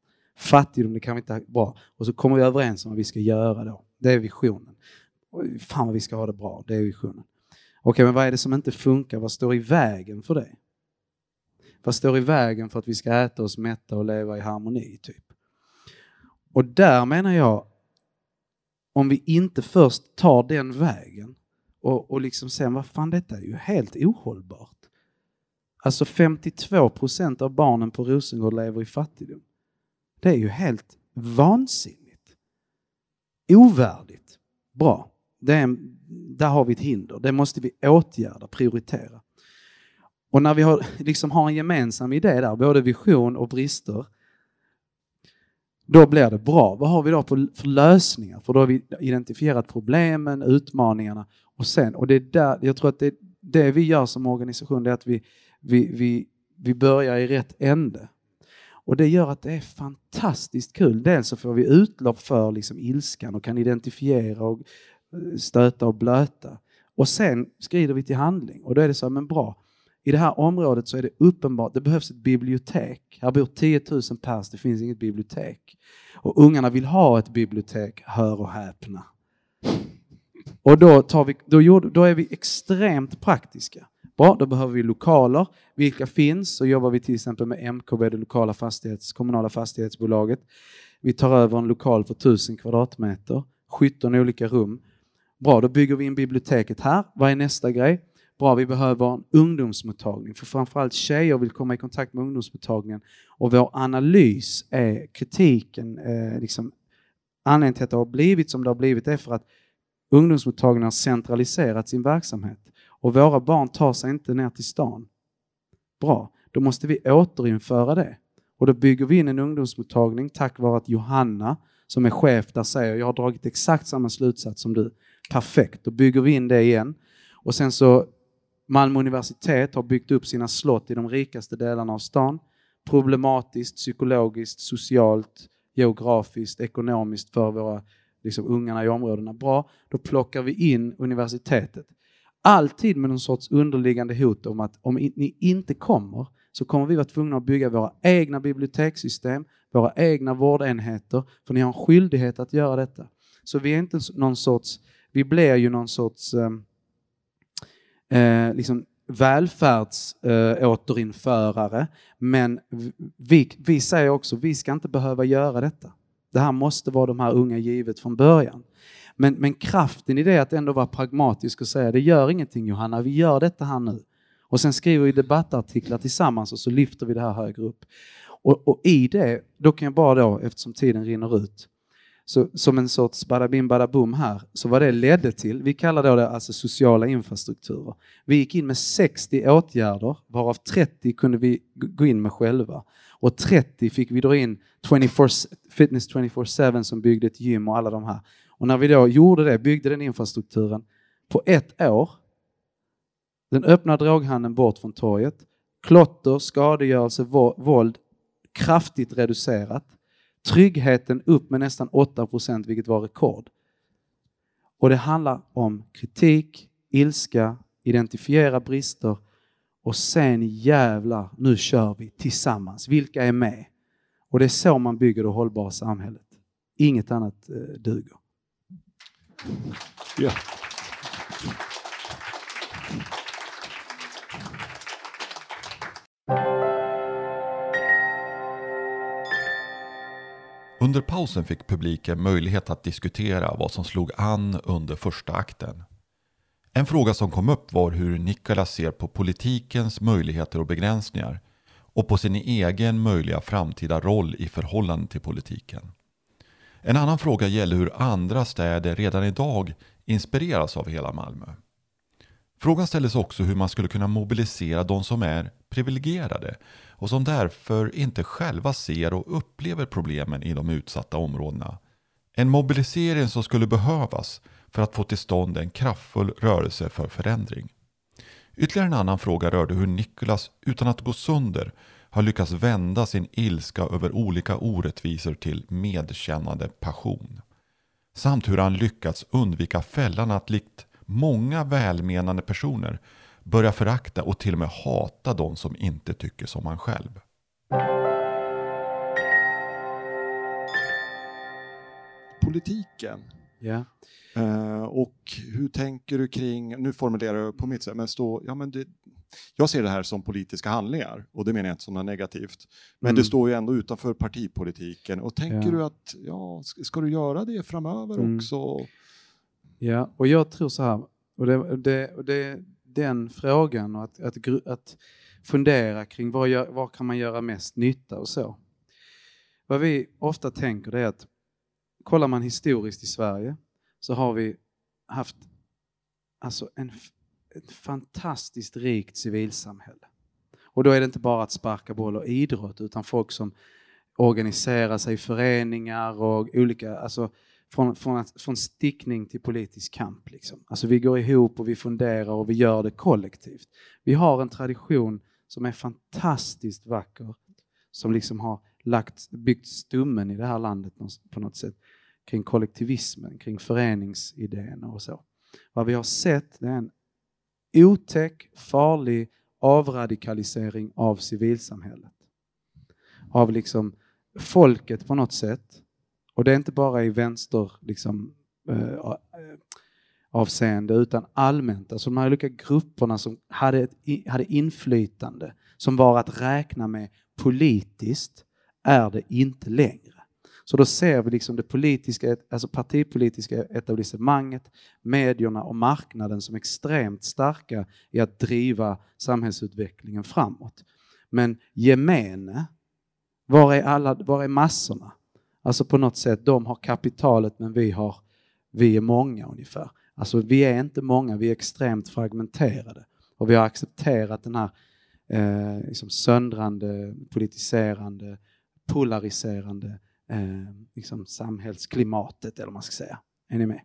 Fattigdom, det kan vi inte ha, bra. Och så kommer vi överens om vad vi ska göra då. Det är visionen. Fan vad vi ska ha det bra, det är visionen. Okej, men vad är det som inte funkar? Vad står i vägen för det? Vad står i vägen för att vi ska äta oss mätta och leva i harmoni, typ? Och där menar jag, om vi inte först tar den vägen och, och liksom sen, vad fan detta är ju helt ohållbart. Alltså 52 procent av barnen på Rosengård lever i fattigdom. Det är ju helt vansinnigt. Ovärdigt. Bra. Det är, en- där har vi ett hinder. Det måste vi åtgärda, prioritera. Och när vi har, liksom har en gemensam idé där, både vision och brister, då blir det bra. Vad har vi då för, för lösningar? För då har vi identifierat problemen, utmaningarna och sen, och det är där, jag tror att det, det vi gör som organisation det är att vi, vi, vi, vi börjar i rätt ände. Och det gör att det är fantastiskt kul. Dels så får vi utlopp för liksom ilskan och kan identifiera och eh, stöta och blöta. Och sen skrider vi till handling och då är det så här, men bra. I det här området så är det uppenbart, det behövs ett bibliotek. Här bor 10 000 pers, det finns inget bibliotek. Och ungarna vill ha ett bibliotek, hör och häpna. Och då, tar vi, då, gjorde, då är vi extremt praktiska. Bra, då behöver vi lokaler. Vilka finns? Så jobbar vi till exempel med MKB, det lokala fastighets, kommunala fastighetsbolaget. Vi tar över en lokal för 1000 kvadratmeter, 17 olika rum. Bra, då bygger vi in biblioteket här. Vad är nästa grej? Bra, vi behöver en ungdomsmottagning, för framförallt tjejer vill komma i kontakt med ungdomsmottagningen. Och vår analys är kritiken, eh, liksom, anledningen till att det har blivit som det har blivit är för att ungdomsmottagningen har centraliserat sin verksamhet och våra barn tar sig inte ner till stan. Bra, då måste vi återinföra det. Och då bygger vi in en ungdomsmottagning tack vare att Johanna som är chef där säger jag har dragit exakt samma slutsats som du. Perfekt, då bygger vi in det igen. Och sen så Malmö universitet har byggt upp sina slott i de rikaste delarna av stan. Problematiskt, psykologiskt, socialt, geografiskt, ekonomiskt för våra liksom, ungarna i områdena. Bra, då plockar vi in universitetet. Alltid med någon sorts underliggande hot om att om ni inte kommer så kommer vi vara tvungna att bygga våra egna bibliotekssystem, våra egna vårdenheter, för ni har en skyldighet att göra detta. Så vi är inte någon sorts, vi blir ju någon sorts ehm, eh, liksom välfärdsåterinförare, eh, men vi, vi säger också vi ska inte behöva göra detta. Det här måste vara de här unga givet från början. Men, men kraften i det att ändå vara pragmatisk och säga det gör ingenting Johanna, vi gör detta här nu. Och sen skriver vi debattartiklar tillsammans och så lyfter vi det här högre upp. Och, och i det, då kan jag bara då, eftersom tiden rinner ut, så, som en sorts badabim badabum här, så vad det ledde till, vi kallar då det alltså sociala infrastrukturer. Vi gick in med 60 åtgärder, varav 30 kunde vi gå in med själva. Och 30 fick vi dra in 24, Fitness 24-7 som byggde ett gym och alla de här. Och när vi då gjorde det, byggde den infrastrukturen, på ett år, den öppna droghandeln bort från torget, klotter, skadegörelse, våld kraftigt reducerat, tryggheten upp med nästan 8 procent, vilket var rekord. Och det handlar om kritik, ilska, identifiera brister och sen jävlar, nu kör vi tillsammans. Vilka är med? Och det är så man bygger det hållbara samhället. Inget annat eh, duger. Ja. Under pausen fick publiken möjlighet att diskutera vad som slog an under första akten. En fråga som kom upp var hur Nicolas ser på politikens möjligheter och begränsningar och på sin egen möjliga framtida roll i förhållande till politiken. En annan fråga gäller hur andra städer redan idag inspireras av hela Malmö. Frågan ställdes också hur man skulle kunna mobilisera de som är privilegierade och som därför inte själva ser och upplever problemen i de utsatta områdena. En mobilisering som skulle behövas för att få till stånd en kraftfull rörelse för förändring. Ytterligare en annan fråga rörde hur Nicholas, utan att gå sönder, har lyckats vända sin ilska över olika orättvisor till medkännande passion. Samt hur han lyckats undvika fällan att likt många välmenande personer börja förakta och till och med hata de som inte tycker som han själv. Politiken. Ja. Eh, och hur tänker du kring, nu formulerar jag på mitt sätt, men stå, ja, men det, jag ser det här som politiska handlingar och det menar jag inte som något negativt. Men Mm. det står ju ändå utanför partipolitiken och tänker Ja. du att, ja, ska, du göra det framöver Mm. också? Ja, och jag tror så här, och det, det, det, den frågan och att, att, att fundera kring vad, gör, vad kan man göra mest nytta och så. Vad vi ofta tänker det är att kollar man historiskt i Sverige så har vi haft alltså en, ett fantastiskt rikt civilsamhälle. Och då är det inte bara att sparka boll och idrott utan folk som organiserar sig i föreningar och olika, alltså från, från, från stickning till politisk kamp. Liksom. Alltså vi går ihop och vi funderar och vi gör det kollektivt. Vi har en tradition som är fantastiskt vacker, som liksom har lagt, byggt stummen i det här landet på något sätt kring kollektivismen, kring föreningsidén och så. Vad vi har sett det är en otäck, farlig avradikalisering av civilsamhället. Av liksom folket på något sätt. Och det är inte bara i vänster liksom, eh, eh avseende utan allmänt. Alltså de här olika grupperna som hade, ett, hade inflytande som var att räkna med politiskt är det inte längre. Så då ser vi liksom det politiska, alltså partipolitiska etablissemanget, medierna och marknaden som extremt starka i att driva samhällsutvecklingen framåt. Men gemene, var är, alla, var är massorna? Alltså på något sätt, de har kapitalet men vi, har, vi är många ungefär. Alltså vi är inte många, vi är extremt fragmenterade. Och vi har accepterat den här eh, liksom söndrande, politiserande, polariserande eh, liksom samhällsklimatet, eller vad man ska säga. Är ni med?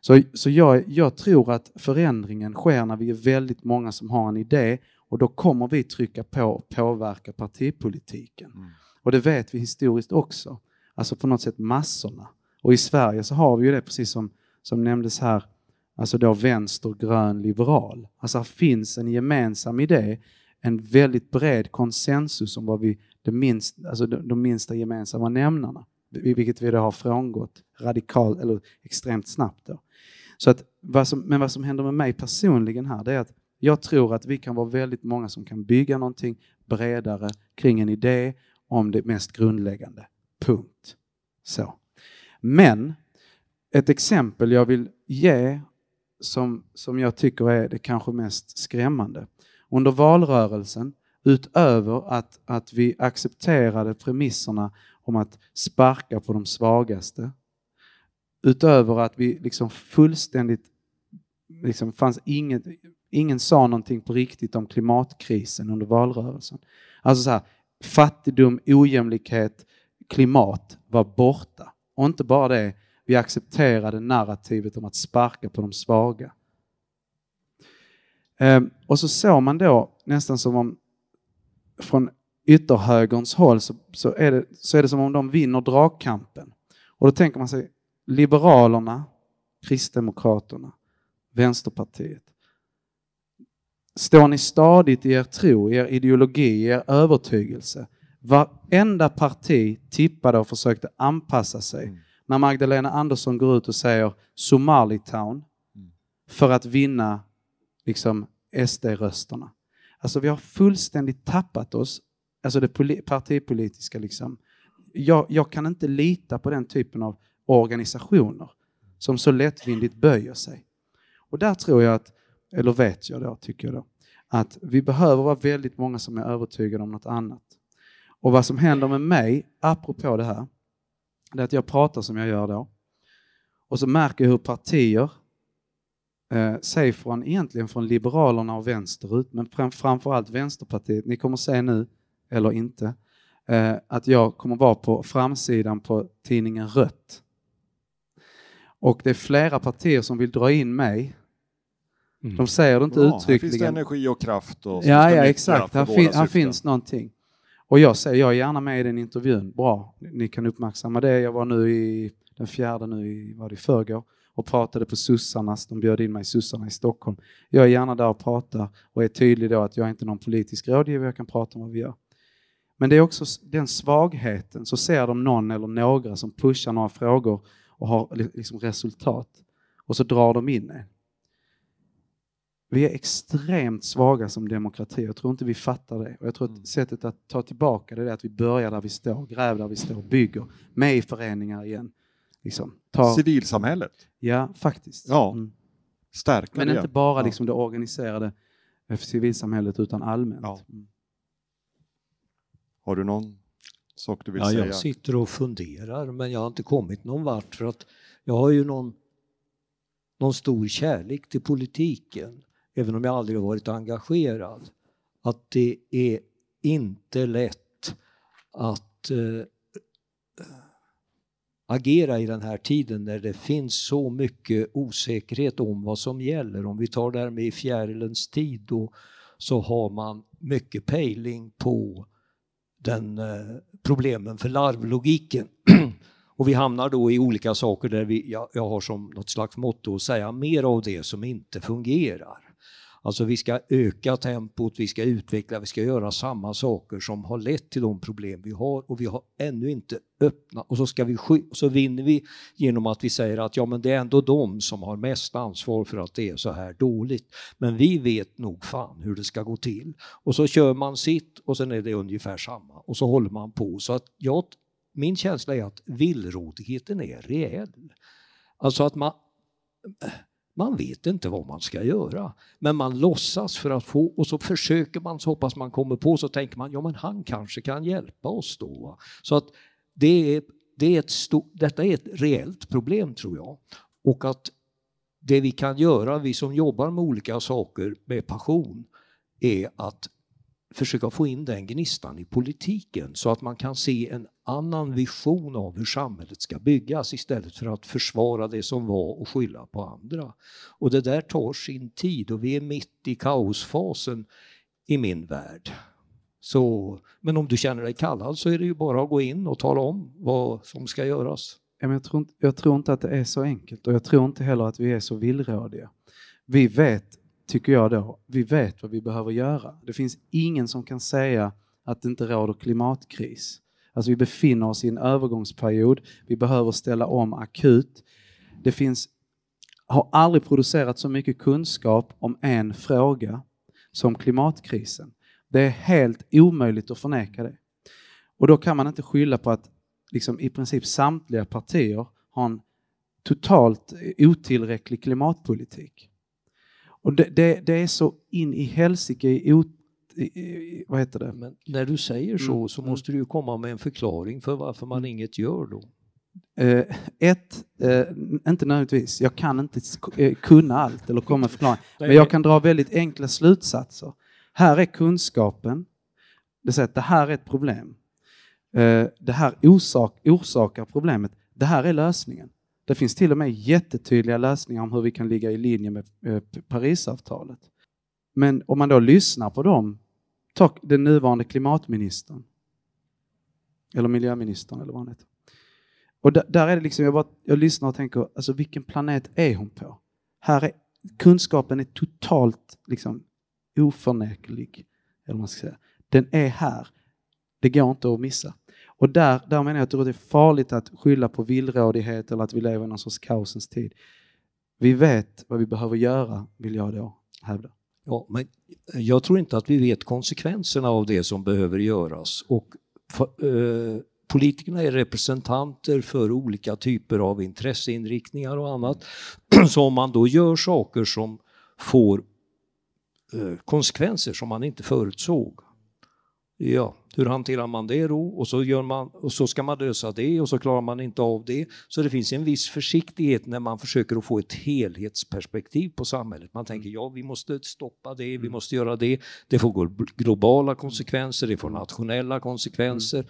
Så, så jag, jag tror att förändringen sker när vi är väldigt många som har en idé och då kommer vi trycka på och påverka partipolitiken. Mm. Och det vet vi historiskt också. Alltså på något sätt massorna. Och i Sverige så har vi ju det precis som, som nämndes här, alltså då vänster, grön, liberal. Alltså finns en gemensam idé, en väldigt bred konsensus om vad vi, det minst, alltså de, de minsta gemensamma nämnarna, vilket vi då har frångått radikalt eller extremt snabbt. Då. Så att, vad som, men vad som händer med mig personligen här, det är att jag tror att vi kan vara väldigt många som kan bygga någonting bredare kring en idé om det mest grundläggande. Punkt. Så. Men ett exempel jag vill ge som, som jag tycker är det kanske mest skrämmande. Under valrörelsen, utöver att, att vi accepterade premisserna om att sparka på de svagaste, utöver att vi liksom fullständigt, liksom fanns inget, ingen sa någonting på riktigt om klimatkrisen under valrörelsen. Alltså så här, fattigdom, ojämlikhet, klimat var borta. Och inte bara det, vi accepterade narrativet om att sparka på de svaga. Ehm, och så såg man då nästan som om från ytterhögerns håll så, så, är det, så är det som om de vinner dragkampen. Och då tänker man sig Liberalerna, Kristdemokraterna, Vänsterpartiet. Står ni stadigt i er tro, i er ideologi, i er övertygelse? Varenda parti tippade och försökte anpassa sig. Mm. När Magdalena Andersson går ut och säger Somalitown Mm. för att vinna liksom SD-rösterna. Alltså vi har fullständigt tappat oss, alltså det partipolitiska liksom, jag, jag kan inte lita på den typen av organisationer som så lättvindigt böjer sig. Och där tror jag att, eller vet jag då, tycker jag då, att vi behöver vara väldigt många som är övertygade om något annat. Och vad som händer med mig, apropå det här, det är att jag pratar som jag gör då. Och så märker jag hur partier, eh, säg från, egentligen från Liberalerna och vänsterut, men fram, framförallt Vänsterpartiet, ni kommer se nu, eller inte, eh, att jag kommer vara på framsidan på tidningen Rött. Och det är flera partier som vill dra in mig. Mm. De säger det inte Bra, här finns det uttryckligen. energi och kraft. Och Ja, ja exakt. Här, fin, här finns någonting. Och jag säger, jag är gärna med i den intervjun. Bra, ni kan uppmärksamma det. Jag var nu i den fjärde nu i, var det i förrgår och pratade på Sussarnas. De bjöd in mig i Sussarna i Stockholm. Jag är gärna där och pratar och är tydlig då att jag är inte någon politisk rådgivare, jag kan prata om vad vi gör. Men det är också den svagheten, så ser de någon eller några som pushar några frågor och har li- liksom resultat och så drar de in en. Vi är extremt svaga som demokrati. Jag tror inte vi fattar det. Och jag tror att sättet att ta tillbaka det är att vi börjar där vi står, gräver där vi står, bygger, med i föreningar igen. Liksom, ta, Civilsamhället, ja, faktiskt. Ja. Mm. stärka Men det. inte bara Ja. liksom det organiserade eh, civilsamhället utan allmänt. Ja. Mm. Har du någon sak du vill Ja, säga? jag sitter och funderar men jag har inte kommit någon vart för att jag har ju någon, någon stor kärlek till politiken, även om jag aldrig har varit engagerad. Att det är inte lätt att eh, agera i den här tiden när det finns så mycket osäkerhet om vad som gäller. Om vi tar det här med i fjärilens tid då, så har man mycket pejling på den eh, problemen för larvlogiken. Och vi hamnar då i olika saker där vi, jag, jag har som något slags motto att säga mer av det som inte fungerar. Alltså vi ska öka tempot, vi ska utveckla, vi ska göra samma saker som har lett till de problem vi har och vi har ännu inte öppnat och så, ska vi sky- och så vinner vi genom att vi säger att ja men det är ändå de som har mest ansvar för att det är så här dåligt. Men vi vet nog fan hur det ska gå till. Och så kör man sitt och sen är det ungefär samma och så håller man på. Så att jag, min känsla är att villrådigheten är reell. Alltså att man, man vet inte vad man ska göra, men man låtsas för att få och så försöker man så hoppas man kommer på så tänker man ja men han kanske kan hjälpa oss då. Så att det är, det är ett stort, detta är ett reellt problem tror jag. Och att det vi kan göra, vi som jobbar med olika saker med passion, är att försöka få in den gnistan i politiken så att man kan se en annan vision av hur samhället ska byggas istället för att försvara det som var och skylla på andra. Och det där tar sin tid och vi är mitt i kaosfasen i min värld. Så, men om du känner dig kallad så är det ju bara att gå in och tala om vad som ska göras. Jag, tror inte, jag tror inte att det är så enkelt och jag tror inte heller att vi är så villrådiga. Vi vet, tycker jag då, vi vet vad vi behöver göra. Det finns ingen som kan säga att det inte råder klimatkris. Alltså vi befinner oss i en övergångsperiod, vi behöver ställa om akut. Det finns, har aldrig producerats så mycket kunskap om en fråga som klimatkrisen. Det är helt omöjligt att förneka det. Och då kan man inte skylla på att liksom i princip samtliga partier har en totalt otillräcklig klimatpolitik. Och det, det, det är så in i helsike i, i, vad heter det? Men när du säger så Mm, så mm. måste du ju komma med en förklaring för varför man inget gör då. Eh, ett, eh, inte nödvändigtvis, jag kan inte eh, kunna allt eller komma med förklaring, men jag kan dra väldigt enkla slutsatser. Här är kunskapen, det säger att det här är ett problem. Eh, det här orsak, orsakar problemet, det här är lösningen. Det finns till och med jättetydliga lösningar om hur vi kan ligga i linje med eh, Parisavtalet. Men om man då lyssnar på dem, ta den nuvarande klimatministern, eller miljöministern eller vad han heter. Och där, är det liksom, jag, bara, jag lyssnar och tänker, alltså vilken planet är hon på? Här är, kunskapen är totalt liksom oförneklig. Eller man ska säga. Den är här. Det går inte att missa. Och där, där menar jag att det är farligt att skylla på villrådighet eller att vi lever i någon sorts kaosens tid. Vi vet vad vi behöver göra, vill jag då hävda. Ja, men jag tror inte att vi vet konsekvenserna av det som behöver göras. Och för, eh, politikerna är representanter för olika typer av intresseinriktningar och annat. Så om man då gör saker som får eh, konsekvenser som man inte förutsåg, Ja, hur hanterar man det då? Och så, gör man, och så ska man lösa det och så klarar man inte av det. Så det finns en viss försiktighet när man försöker att få ett helhetsperspektiv på samhället. Man tänker ja, vi måste stoppa det, vi Mm. måste göra det. Det får globala konsekvenser, det får nationella konsekvenser.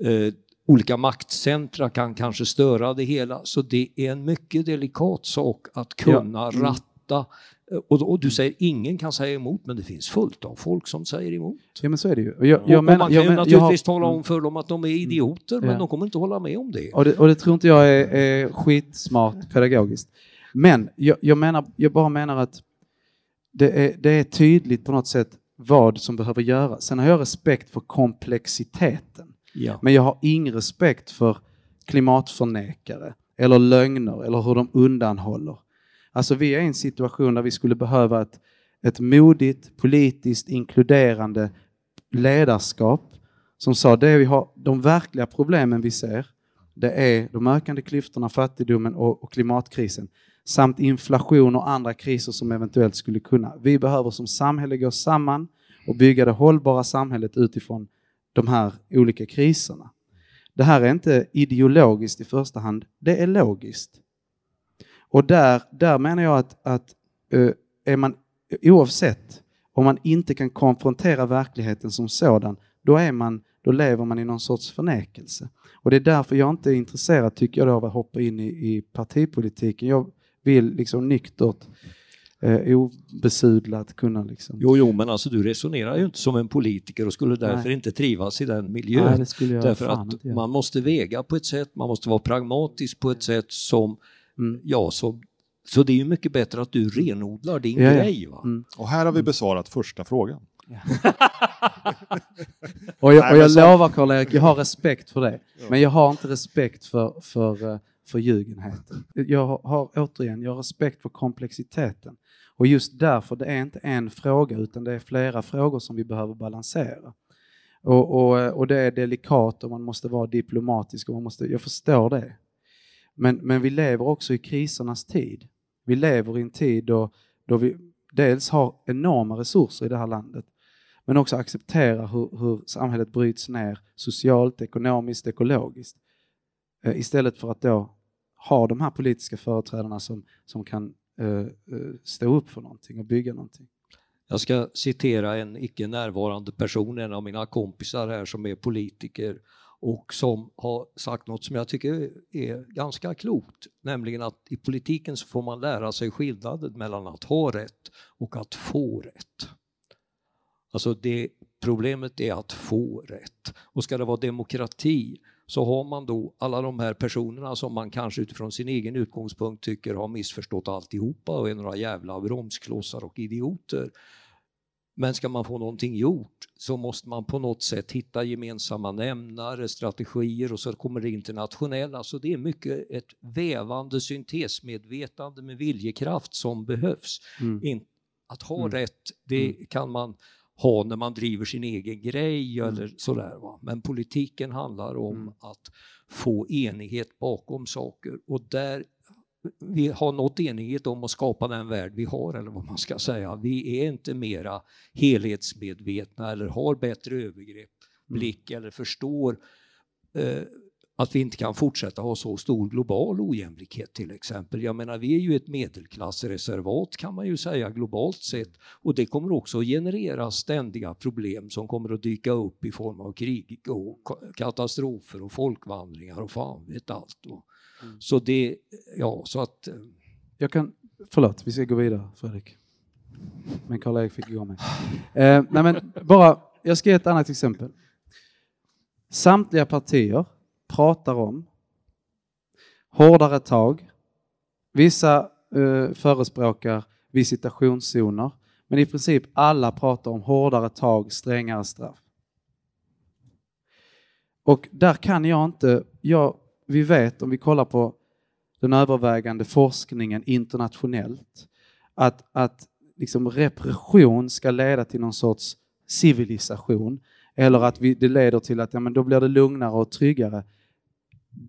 Mm. Eh, olika maktcentra kan kanske störa det hela. Så det är en mycket delikat sak att kunna Ja. Mm. ratta. Eh, Och, och du säger ingen kan säga emot, men det finns fullt av folk som säger emot. Ja men så är det ju. Och jag, Och- jag och man kan jag ju men- jag naturligtvis har- tala om för dem att de är idioter, men Ja. de kommer inte hålla med om det. Och det, och det tror inte jag är, är skitsmart pedagogiskt. Men jag, jag, menar, jag bara menar att det är, det är tydligt på något sätt vad som behöver göras. Sen har jag respekt för komplexiteten. Ja. Men jag har ingen respekt för klimatförnekare eller lögner eller hur de undanhåller. Alltså vi är i en situation där vi skulle behöva ett, ett modigt, politiskt inkluderande ledarskap som sa det vi har, de verkliga problemen vi ser, det är de ökande klyftorna, fattigdomen och, och klimatkrisen samt inflation och andra kriser som eventuellt skulle kunna. Vi behöver som samhälle gå samman och bygga det hållbara samhället utifrån de här olika kriserna. Det här är inte ideologiskt i första hand, det är logiskt. Och där, där menar jag att, att eh, är man oavsett om man inte kan konfrontera verkligheten som sådan, då, är man, då lever man i någon sorts förnekelse. Och det är därför jag inte är intresserad, tycker jag, av att hoppa in i, i partipolitiken. Jag vill liksom nyktert, eh, obesudlat kunna liksom... Jo, jo, men alltså du resonerar ju inte som en politiker och skulle därför Nej. inte trivas i den miljön. Nej, Därför att man måste väga på ett sätt, man måste vara pragmatisk på ett sätt som, Mm. ja, så, så det är ju mycket bättre att du renodlar din Ja, grej. Va? Mm. Och här har vi besvarat första frågan. Och jag, och jag lovar Karl-Erik, jag har respekt för det. Men jag har inte respekt för, för, eh, för ljugenheten. Jag har, har återigen, jag har respekt för komplexiteten. Och just därför, det är inte en fråga utan det är flera frågor som vi behöver balansera. Och, och, och det är delikat och man måste vara diplomatisk och man måste, jag förstår det. Men, men vi lever också i krisernas tid. Vi lever i en tid då, då vi dels har enorma resurser i det här landet men också accepterar hur, hur samhället bryts ner socialt, ekonomiskt, ekologiskt. Eh, istället för att då ha de här politiska företrädarna som, som kan eh, eh stå upp för någonting och bygga någonting. Jag ska citera en icke närvarande person, en av mina kompisar här som är politiker och som har sagt något som jag tycker är ganska klokt, nämligen att i politiken så får man lära sig skillnaden mellan att ha rätt och att få rätt. Alltså det, problemet är att få rätt. Och ska det vara demokrati så har man då alla de här personerna som man kanske utifrån sin egen utgångspunkt tycker har missförstått alltihopa och är några jävla bromsklossar och idioter. Men ska man få någonting gjort så måste man på något sätt hitta gemensamma nämnare, strategier och så kommer det internationella. Så det är mycket ett vävande syntesmedvetande med viljekraft som behövs. Mm. Att ha Mm. rätt, det kan man ha när man driver sin egen grej Mm. eller sådär. Va? Men politiken handlar om Mm. att få enighet bakom saker och där vi har nått enighet om att skapa den värld vi har, eller vad man ska säga. Vi är inte mera helhetsmedvetna eller har bättre övergrepp, Mm. blick eller förstår eh, att vi inte kan fortsätta ha så stor global ojämlikhet till exempel. Jag menar, vi är ju ett medelklassreservat kan man ju säga globalt sett och det kommer också att generera ständiga problem som kommer att dyka upp i form av krig och ka- katastrofer och folkvandringar och fan vet allt. Och, Mm. Så det, ja, så att eh, Jag kan, förlåt, vi ska gå vidare Fredrik. Men Karl-Erik fick igång mig. Eh, nej men bara, jag ska ge ett annat exempel. Samtliga partier pratar om hårdare tag. Vissa eh, förespråkar visitationszoner. Men i princip alla pratar om hårdare tag, strängare straff. Och där kan jag inte, jag, vi vet om vi kollar på den övervägande forskningen internationellt, att, att liksom repression ska leda till någon sorts civilisation. eller att vi, det leder till att ja, men då blir det lugnare och tryggare.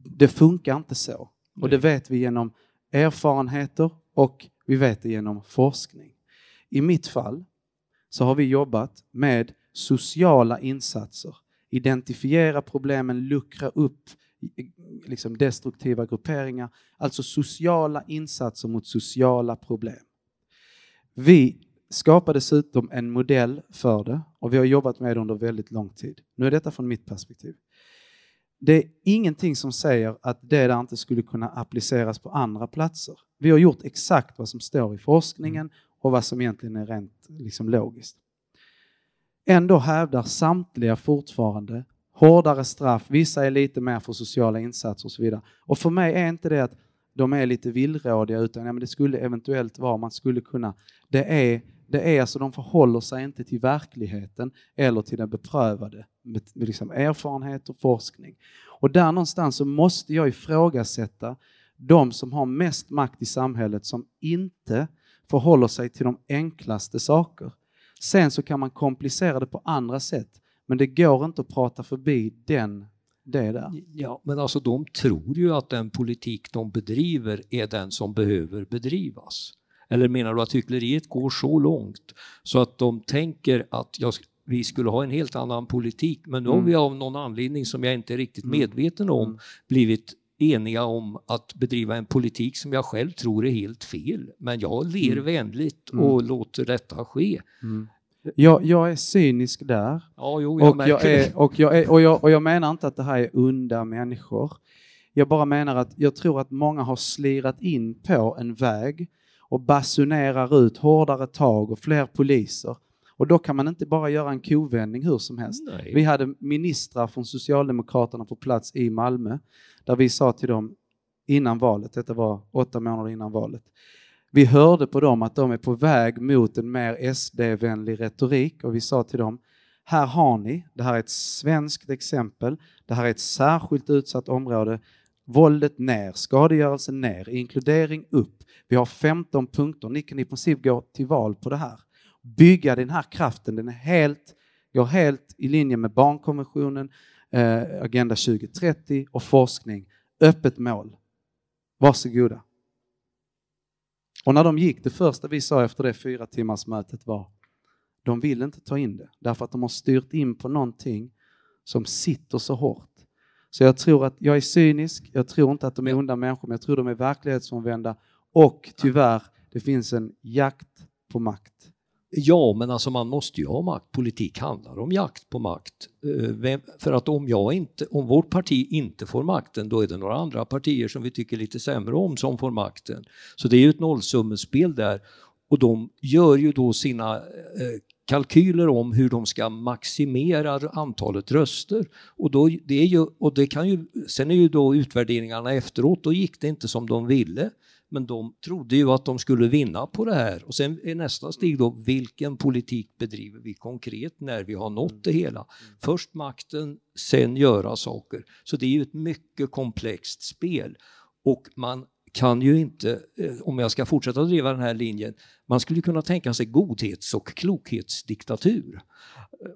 Det funkar inte så. Och det vet vi genom erfarenheter och vi vet det genom forskning. I mitt fall så har vi jobbat med sociala insatser. Identifiera problemen, luckra upp liksom destruktiva grupperingar, alltså sociala insatser mot sociala problem. Vi skapar dessutom en modell för det och vi har jobbat med det under väldigt lång tid. Nu är detta från mitt perspektiv. Det är ingenting som säger att det där inte skulle kunna appliceras på andra platser. Vi har gjort exakt vad som står i forskningen och vad som egentligen är rent liksom, logiskt. Ändå hävdar samtliga fortfarande hårdare straff, vissa är lite mer för sociala insatser och så vidare. Och för mig är inte det att de är lite villrådiga utan ja, men det skulle eventuellt vara, man skulle kunna, det är, det är alltså de förhåller sig inte till verkligheten eller till den beprövade med, med liksom erfarenhet och forskning. Och där någonstans så måste jag ifrågasätta de som har mest makt i samhället som inte förhåller sig till de enklaste saker. Sen så kan man komplicera det på andra sätt, men det går inte att prata förbi den det där. Ja, men alltså de tror ju att den politik de bedriver är den som behöver bedrivas. Eller menar du att hyckleriet går så långt så att de tänker att jag, vi skulle ha en helt annan politik, men nu mm. har vi av någon anledning som jag inte är riktigt mm. medveten om mm. blivit eniga om att bedriva en politik som jag själv tror är helt fel. Men jag ler mm. vänligt och mm. låter detta ske. Mm. Jag, jag är cynisk där. Ja, jo, jag och, jag är, och, jag är, och, jag, och jag menar inte att det här är onda människor. Jag bara menar att jag tror att många har slirat in på en väg och basunerar ut hårdare tag och fler poliser. Och då kan man inte bara göra en kovändning hur som helst. Nej. Vi hade ministrar från Socialdemokraterna på plats i Malmö där vi sa till dem innan valet, detta var åtta månader innan valet, vi hörde på dem att de är på väg mot en mer SD-vänlig retorik och vi sa till dem, här har ni, det här är ett svenskt exempel, det här är ett särskilt utsatt område, våldet ner, skadegörelse ner, inkludering upp. Vi har 15 punkter, ni kan i princip gå till val på det här. Bygga den här kraften, den är helt, går helt i linje med barnkonventionen, eh, Agenda 2030 och forskning. Öppet mål. Varsågoda. Och när de gick, det första vi sa efter det fyra timmars mötet var de vill inte ta in det därför att de har styrt in på någonting som sitter så hårt. Så jag tror att jag är cynisk, jag tror inte att de är onda människor, men jag tror de är verklighetsomvända och tyvärr, det finns en jakt på makt. Ja, men alltså man måste ju ha makt. Politik handlar om jakt på makt. Eh, för att om, jag inte, om vårt parti inte får makten, då är det några andra partier som vi tycker lite sämre om som får makten. Så det är ju ett nollsummespel där. Och de gör ju då sina eh, kalkyler om hur de ska maximera antalet röster. Och, då, det är ju, och det kan ju, sen är ju då utvärderingarna efteråt, då gick det inte som de ville. Men de trodde ju att de skulle vinna på det här. Och sen är nästa steg då, vilken politik bedriver vi konkret när vi har nått det hela? Först makten, sen göra saker. Så det är ju ett mycket komplext spel. Och man kan ju inte, eh, om jag ska fortsätta driva den här linjen, man skulle kunna tänka sig godhets och klokhetsdiktatur.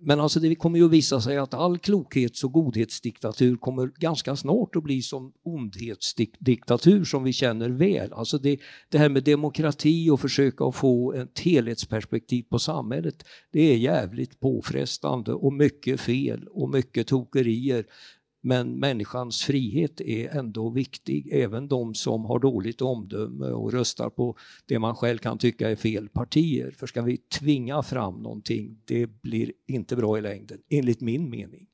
Men alltså det kommer ju att visa sig att all klokhets och godhetsdiktatur kommer ganska snart att bli som ondhetsdiktatur som vi känner väl. Alltså det, det här med demokrati och försöka att få ett helhetsperspektiv på samhället, det är jävligt påfrestande och mycket fel och mycket tokerier. Men människans frihet är ändå viktig, även de som har dåligt omdöme och röstar på det man själv kan tycka är fel partier. För ska vi tvinga fram någonting, det blir inte bra i längden, enligt min mening.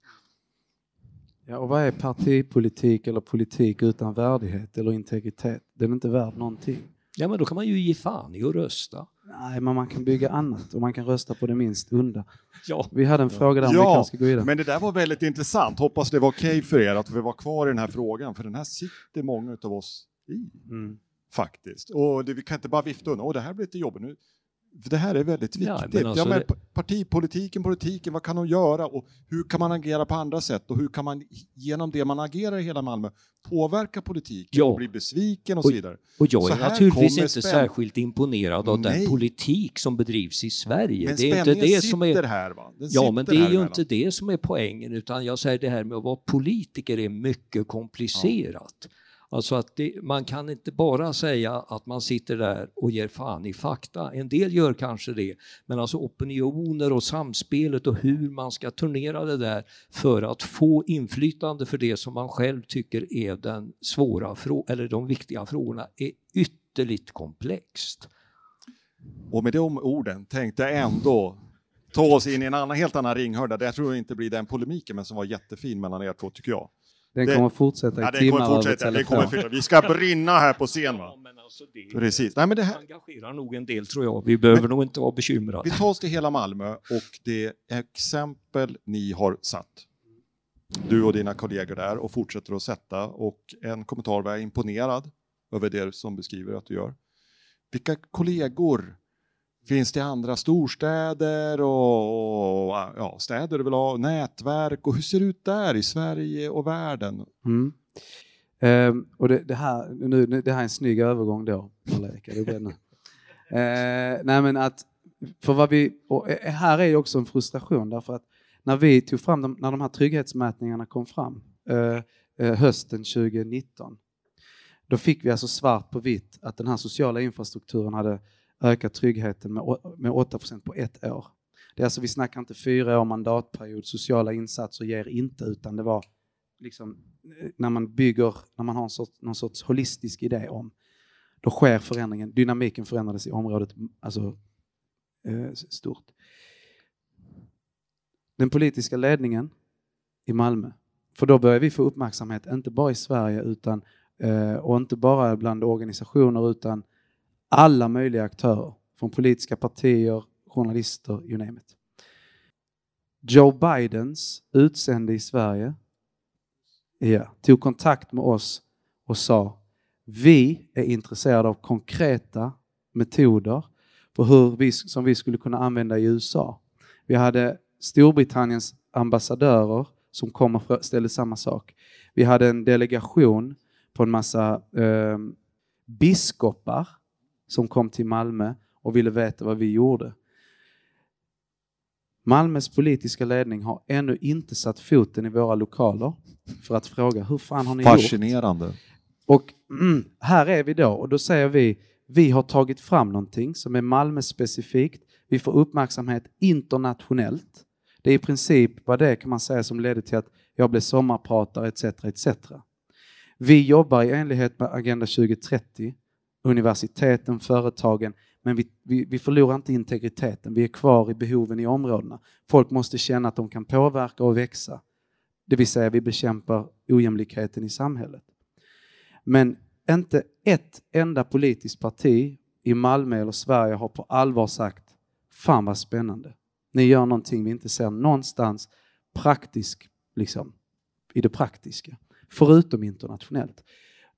Ja, och vad är partipolitik eller politik utan värdighet eller integritet? Den är inte värd någonting. Ja, men då kan man ju ge fan i att rösta. Nej, men man kan bygga annat och man kan rösta på det minst onda. Ja. Vi hade en fråga där om ja, vi kanske ska gå vidare. men det där var väldigt intressant. Hoppas det var okej okay för er att vi var kvar i den här frågan, för den här sitter många av oss i. Mm. Faktiskt. Och det, vi kan inte bara vifta undan, åh det här blir lite jobbigt nu. För det här är väldigt Ja, viktigt. Ja, alltså men det- pa- Partipolitiken, politiken, vad kan de göra och hur kan man agera på andra sätt och hur kan man genom det man agerar i hela Malmö påverka politiken Ja. och bli besviken och så Och- vidare. Och jag Så är naturligtvis inte spänn- särskilt imponerad av Nej. den politik som bedrivs i Sverige. Men det är inte det som sitter är... här va? Den Ja, men det är ju inte det som är poängen, utan jag säger det här med att vara politiker är mycket komplicerat. Alltså att det, man kan inte bara säga att man sitter där och ger fan i fakta. En del gör kanske det, men alltså opinioner och samspelet och hur man ska turnera det där för att få inflytande för det som man själv tycker är den svåra eller de viktiga frågorna är ytterligt komplext. Och med de orden tänkte jag ändå ta oss in i en annan, helt annan ringhörna. Det tror jag tror inte blir den polemiken, men som var jättefin mellan er två tycker jag. Den Det- kommer fortsätta i Ja, timmar kommer över fortsätta. Det telefon. kommer fortsätta. Vi ska brinna här på scen va? men alltså det Precis. Nej, men det här, engagerar nog en del tror jag. Vi behöver nog inte vara bekymrade. vi tar oss till hela Malmö och det exempel ni har satt. Du och dina kollegor där och fortsätter att sätta och en kommentar var jag imponerad över det som beskriver att du gör. Vilka kollegor finns det andra storstäder och, och ja, städer överlag, nätverk och hur ser det ut där i Sverige och världen? Mm. Ehm, och det, det, här, nu, det här är en snygg övergång då, Karl-Erik. Är du beredd nu? Eh, nej men att, för vad vi, och eh, här är ju också en frustration därför att när vi tog fram de, när de här trygghetsmätningarna kom fram eh, eh, hösten 2019, då fick vi alltså svart på vitt att den här sociala infrastrukturen hade ökat tryggheten med, med 8% på ett år. Det är alltså, vi snackar inte fyra år mandatperiod, sociala insatser ger inte, utan det var liksom, eh, när man bygger, när man har en sorts, någon sorts holistisk idé om, då sker förändringen, dynamiken förändrades i området alltså, eh, stort. Den politiska ledningen i Malmö, för då börjar vi få uppmärksamhet, inte bara i Sverige utan, eh, och inte bara bland organisationer utan alla möjliga aktörer, från politiska partier, journalister, you name it. Joe Bidens utsände i Sverige ja, tog kontakt med oss och sa vi är intresserade av konkreta metoder på hur vi, som vi skulle kunna använda i USA. Vi hade Storbritanniens ambassadörer som kom och ställde samma sak. Vi hade en delegation på en massa eh, biskopar som kom till Malmö och ville veta vad vi gjorde. Malmös politiska ledning har ännu inte satt foten i våra lokaler för att fråga hur fan har ni gjort? Fascinerande. Och mm, här är vi då och då säger vi vi har tagit fram någonting som är Malmö specifikt. Vi får uppmärksamhet internationellt. Det är i princip vad det kan man säga som ledde till att jag blev sommarpratare etc. etc. Vi jobbar i enlighet med Agenda 2030, universiteten, företagen, men vi, vi, vi förlorar inte integriteten. Vi är kvar i behoven i områdena. Folk måste känna att de kan påverka och växa. Det vill säga vi bekämpar ojämlikheten i samhället. Men inte ett enda politiskt parti i Malmö eller Sverige har på allvar sagt Fan vad spännande. Ni gör någonting vi inte ser någonstans praktisk, liksom, i det praktiska. Förutom internationellt.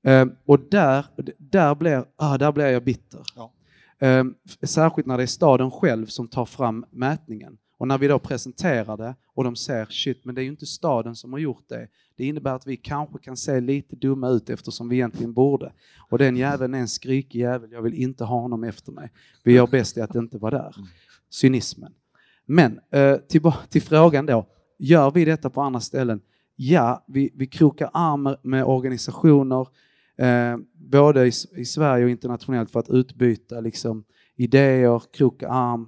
Eh, och där, där, blir, ah, där blir jag bitter. Ja. Eh, särskilt när det är staden själv som tar fram mätningen. Och när vi då presenterar det och de ser shit, men det är ju inte staden som har gjort det. Det innebär att vi kanske kan se lite dumma ut eftersom vi egentligen borde. Och den jäveln är en skrikig jävel, jag vill inte ha honom efter mig. Vi gör bäst i att inte vara där. Cynismen. Men eh, tillbaka till frågan då. Gör vi detta på andra ställen? Ja, vi, vi krokar arm med organisationer, eh, både i, i Sverige och internationellt för att utbyta liksom, idéer, kroka arm,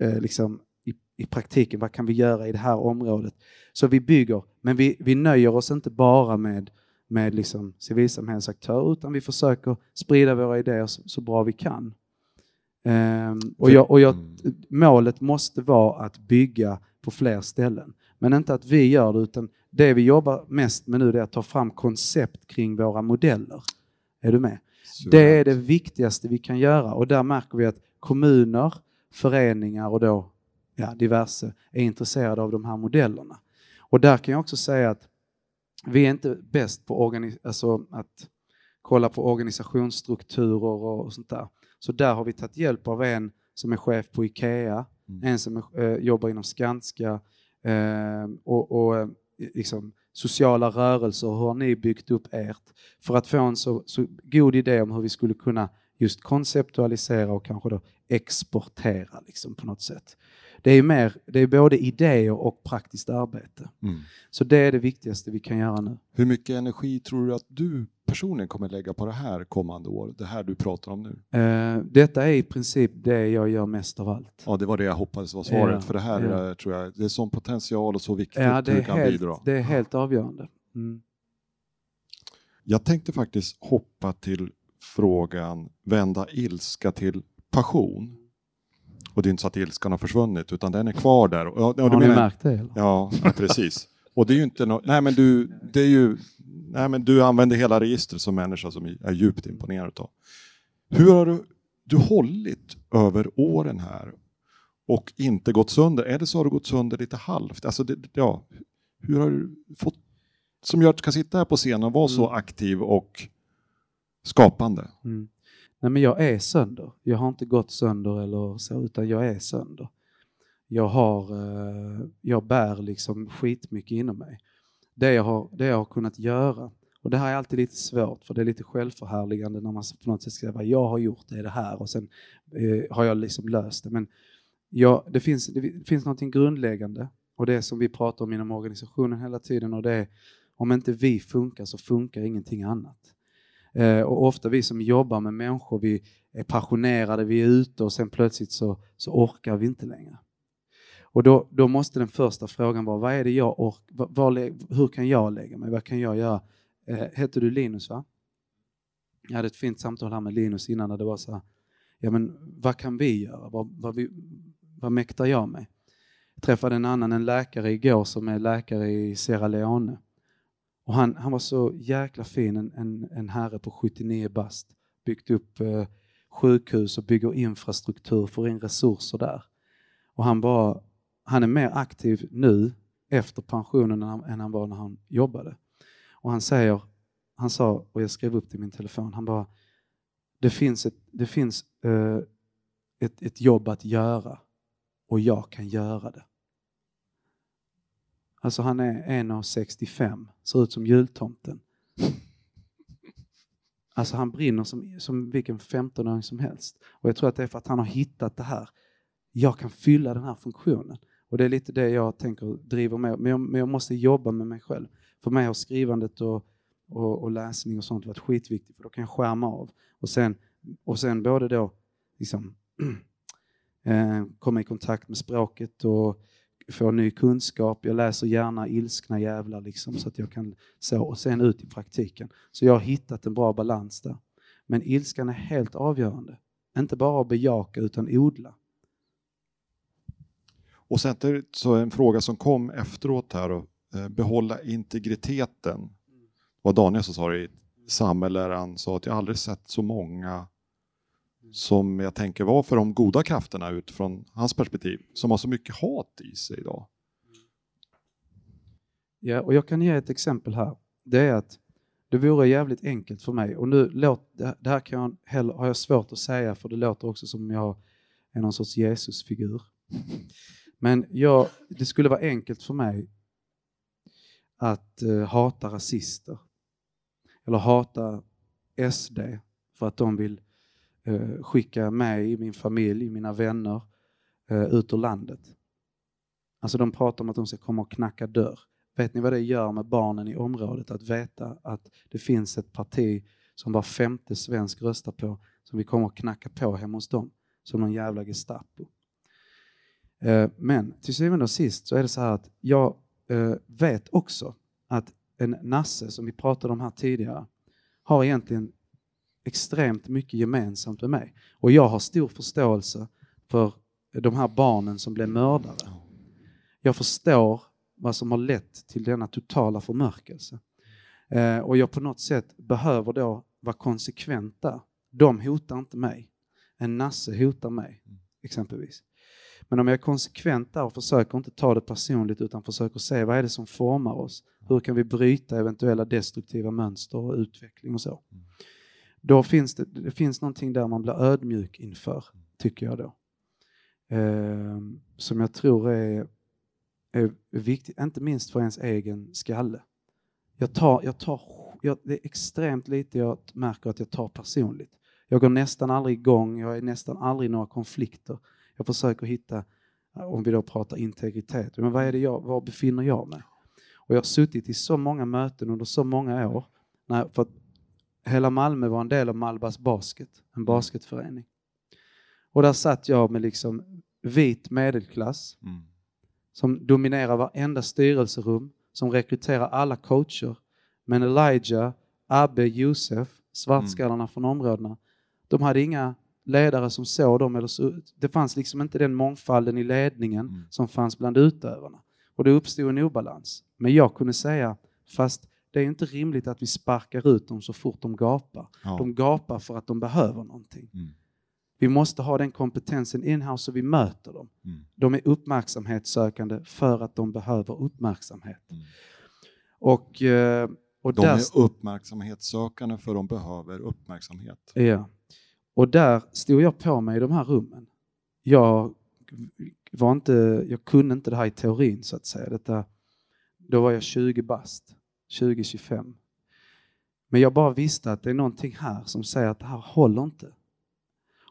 eh, liksom, i, i praktiken, vad kan vi göra i det här området? Så vi bygger, men vi, vi nöjer oss inte bara med, med liksom civilsamhällesaktörer utan vi försöker sprida våra idéer så, så bra vi kan. Ehm, och jag, och jag, målet måste vara att bygga på fler ställen. Men inte att vi gör det, utan det vi jobbar mest med nu är att ta fram koncept kring våra modeller. Är du med? Det är det viktigaste vi kan göra och där märker vi att kommuner, föreningar och då ja, diverse är intresserade av de här modellerna. Och där kan jag också säga att vi är inte bäst på alltså att kolla på organisationsstrukturer och sånt där. Så där har vi tagit hjälp av en som är chef på IKEA, Mm. en som är, eh, jobbar inom Skanska Ehm, och, och eh, liksom, sociala rörelser. Hur har ni byggt upp ert? För att få en så, så god idé om hur vi skulle kunna just konceptualisera och kanske då exportera liksom, på något sätt. Det är, mer, det är både idéer och praktiskt arbete. Mm. Så det är det viktigaste vi kan göra nu. Hur mycket energi tror du att du personligen kommer lägga på det här kommande år? Det här du pratar om nu? Eh, detta är i princip det jag gör mest av allt. Ja, det var det jag hoppades var svaret. Ja, för det här ja. är, tror jag, det är sån potential och så viktigt Ja, det är du kan helt, bidra. det är helt avgörande. Mm. Jag tänkte faktiskt hoppa till frågan vända ilska till passion. Och det är inte så att ilskan har försvunnit utan den är kvar där. Och, och, du Har ni märkt det? Eller? Ja, precis. Och det är ju inte no... Nej, men du, det är ju... Nej, men du använder hela registret som människa som är djupt imponerad av. Hur har du, du hållit över åren här och inte gått sönder? Eller så har du gått sönder lite halvt? Alltså, det, ja, hur har du fått... Som gör att du kan sitta här på scenen och vara så Mm. aktiv och skapande? Mm. Nej, men jag är sönder. Jag har inte gått sönder eller så, utan jag är sönder. Jag, har, eh, jag bär liksom skitmycket inom mig. Det jag, har, det jag har kunnat göra, och det här är alltid lite svårt för det är lite självförhärligande när man på något sätt ska säga jag har gjort det, det här och sen eh, har jag liksom löst det. Men ja, det, finns, det finns någonting grundläggande och det som vi pratar om inom organisationen hela tiden och det är om inte vi funkar så funkar ingenting annat. Eh, och ofta vi som jobbar med människor, vi är passionerade, vi är ute och sen plötsligt så, så orkar vi inte längre. Och då, då måste den första frågan vara, vad är det jag ork, var, var, hur kan jag lägga mig, vad kan jag göra? Eh, heter du Linus va? Jag hade ett fint samtal här med Linus innan där det var så här, ja men vad kan vi göra? Vad, vad, vi, vad mäktar jag med? Jag träffade en annan, en läkare igår som är läkare i Sierra Leone. Och han, han var så jäkla fin, en, en, en herre på 79 bast. Byggt upp eh, sjukhus och bygger infrastruktur, får in resurser där. Och han, var, han är mer aktiv nu efter pensionen än han, än han var när han jobbade. Och han säger, han sa, och jag skrev upp det i min telefon, han bara, det finns ett, det finns, eh, ett, ett jobb att göra och jag kan göra det. Alltså han är 1,65, ser ut som jultomten. Alltså han brinner som, som vilken 15-åring som helst. Och jag tror att det är för att han har hittat det här. Jag kan fylla den här funktionen. Och det är lite det jag tänker driver med. Men jag, men jag måste jobba med mig själv. För mig har skrivandet och, och, och läsning och sånt varit skitviktigt. För då kan jag skärma av. Och sen, och sen både då liksom, eh, komma i kontakt med språket och få ny kunskap. Jag läser gärna ilskna jävlar liksom, så att jag kan så och sen ut i praktiken. Så jag har hittat en bra balans där. Men ilskan är helt avgörande. Inte bara att bejaka utan odla. Och sen så en fråga som kom efteråt här, och, eh, behålla integriteten. Det var Daniel som sa det i ett samhälle där han sa att jag aldrig sett så många som jag tänker var för de goda krafterna utifrån hans perspektiv, som har så mycket hat i sig idag. Ja, och jag kan ge ett exempel här. Det är att det vore jävligt enkelt för mig. Och nu låt, det här kan jag, heller, har jag svårt att säga för det låter också som jag är någon sorts Jesusfigur. Men jag, det skulle vara enkelt för mig att eh, hata rasister. Eller hata SD för att de vill eh, skicka mig, min familj, mina vänner eh, ut ur landet. Alltså de pratar om att de ska komma och knacka dörr. Vet ni vad det gör med barnen i området att veta att det finns ett parti som var femte svensk röstar på som vi kommer att knacka på hemma hos dem som någon jävla Gestapo. Eh, Men till syvende och sist så är det så här att jag eh, vet också att en nasse som vi pratade om här tidigare har egentligen extremt mycket gemensamt med mig. Och jag har stor förståelse för de här barnen som blev mördare. Jag förstår vad som har lett till denna totala förmörkelse. Eh, och jag på något sätt behöver då vara konsekvent där. De hotar inte mig. En nasse hotar mig, exempelvis. Men om jag är konsekvent där och försöker inte ta det personligt utan försöker se vad är det som formar oss? Hur kan vi bryta eventuella destruktiva mönster och utveckling och så? Då finns det, det finns någonting där man blir ödmjuk inför, tycker jag då. eh, som jag tror är, är viktigt, inte minst för ens egen skalle. Jag tar, jag tar, jag, det är extremt lite jag märker att jag tar personligt. Jag går nästan aldrig igång, jag är nästan aldrig i några konflikter. Jag försöker hitta, om vi då pratar integritet, men vad är det jag, var befinner jag mig? Och jag har suttit i så många möten under så många år, när, för att hela Malmö var en del av Malbas Basket, en basketförening. Och där satt jag med liksom vit medelklass Mm. som dominerar varenda styrelserum, som rekryterar alla coacher. Men Elijah, Abbe, Josef, svartskallarna från områdena, de hade inga ledare som såg dem. Eller så, det fanns liksom inte den mångfalden i ledningen Mm. som fanns bland utövarna. Och det uppstod en obalans. Men jag kunde säga, fast det är inte rimligt att vi sparkar ut dem så fort de gapar. Ja. De gapar för att de behöver någonting. Mm. Vi måste ha den kompetensen in-house så vi möter dem. Mm. De är uppmärksamhetssökande för att de behöver uppmärksamhet. Mm. Och, eh, och, De där, är uppmärksamhetssökande för de behöver uppmärksamhet. ja. och där stod jag på mig i de här rummen. Jag, var inte, jag kunde inte det här i teorin så att säga. Detta, då var jag 20 bast, 2025. Men jag bara visste att det är någonting här som säger att det här håller inte.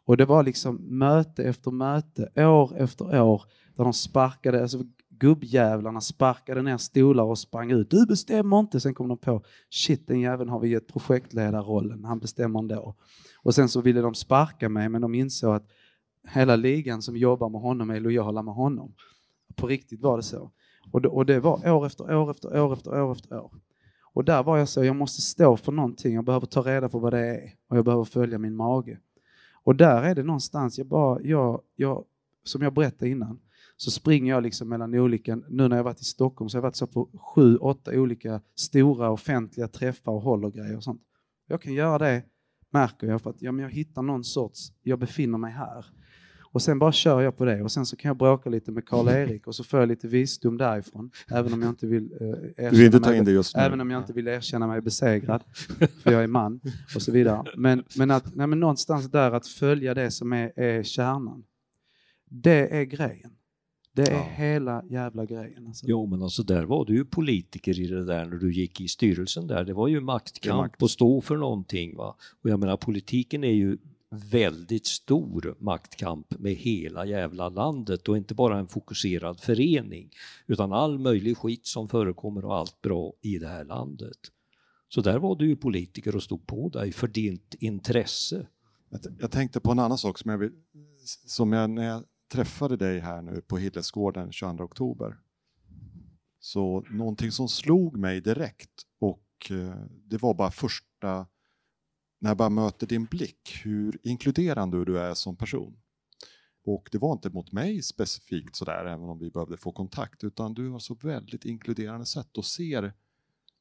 Och det var liksom möte efter möte, år efter år, där de sparkade, alltså gubbjävlarna sparkade ner stolar och sprang ut. Du bestämmer inte! Sen kom de på, shit den jäveln har vi gett projektledarrollen, han bestämmer ändå. Och sen så ville de sparka mig, men de insåg att hela ligan som jobbar med honom är lojala med honom. På riktigt var det så. Och det, och det var år efter år efter år efter år efter år. Och där var jag så, jag måste stå för någonting, jag behöver ta reda på vad det är och jag behöver följa min mage. Och där är det någonstans, jag bara, jag, jag, som jag berättade innan, så springer jag liksom mellan olika, nu när jag varit i Stockholm så har jag varit så på sju, åtta olika stora offentliga träffar och håller grejer och sånt. Jag kan göra det, märker jag, för att ja, men jag hittar någon sorts, jag befinner mig här. Och sen bara kör jag på det och sen så kan jag bråka lite med Karl-Erik och så får jag lite visdom därifrån, även om jag inte vill eh, erkänna Du vill inte ta mig- in det just nu. Även om jag inte vill erkänna mig besegrad, för jag är man och så vidare. Men, men, att, nej, men någonstans där att följa det som är, är kärnan. Det är grejen. Det är Ja. hela jävla grejen. Alltså. Jo, men alltså där var du ju politiker i det där när du gick i styrelsen där. Det var ju maktkamp makt. och stå för någonting. Va? Och jag menar, politiken är ju väldigt stor maktkamp med hela jävla landet och inte bara en fokuserad förening utan all möjlig skit som förekommer och allt bra i det här landet. Så där var du ju politiker och stod på dig för ditt intresse. Jag, tänkte på en annan sak som jag, vill, som jag när jag träffade dig här nu på Hillesgården 22 oktober. Så någonting som slog mig direkt och eh, det var bara första, när jag bara möter din blick, hur inkluderande du är som person. Och det var inte mot mig specifikt sådär, även om vi behövde få kontakt, utan du har så väldigt inkluderande sätt och ser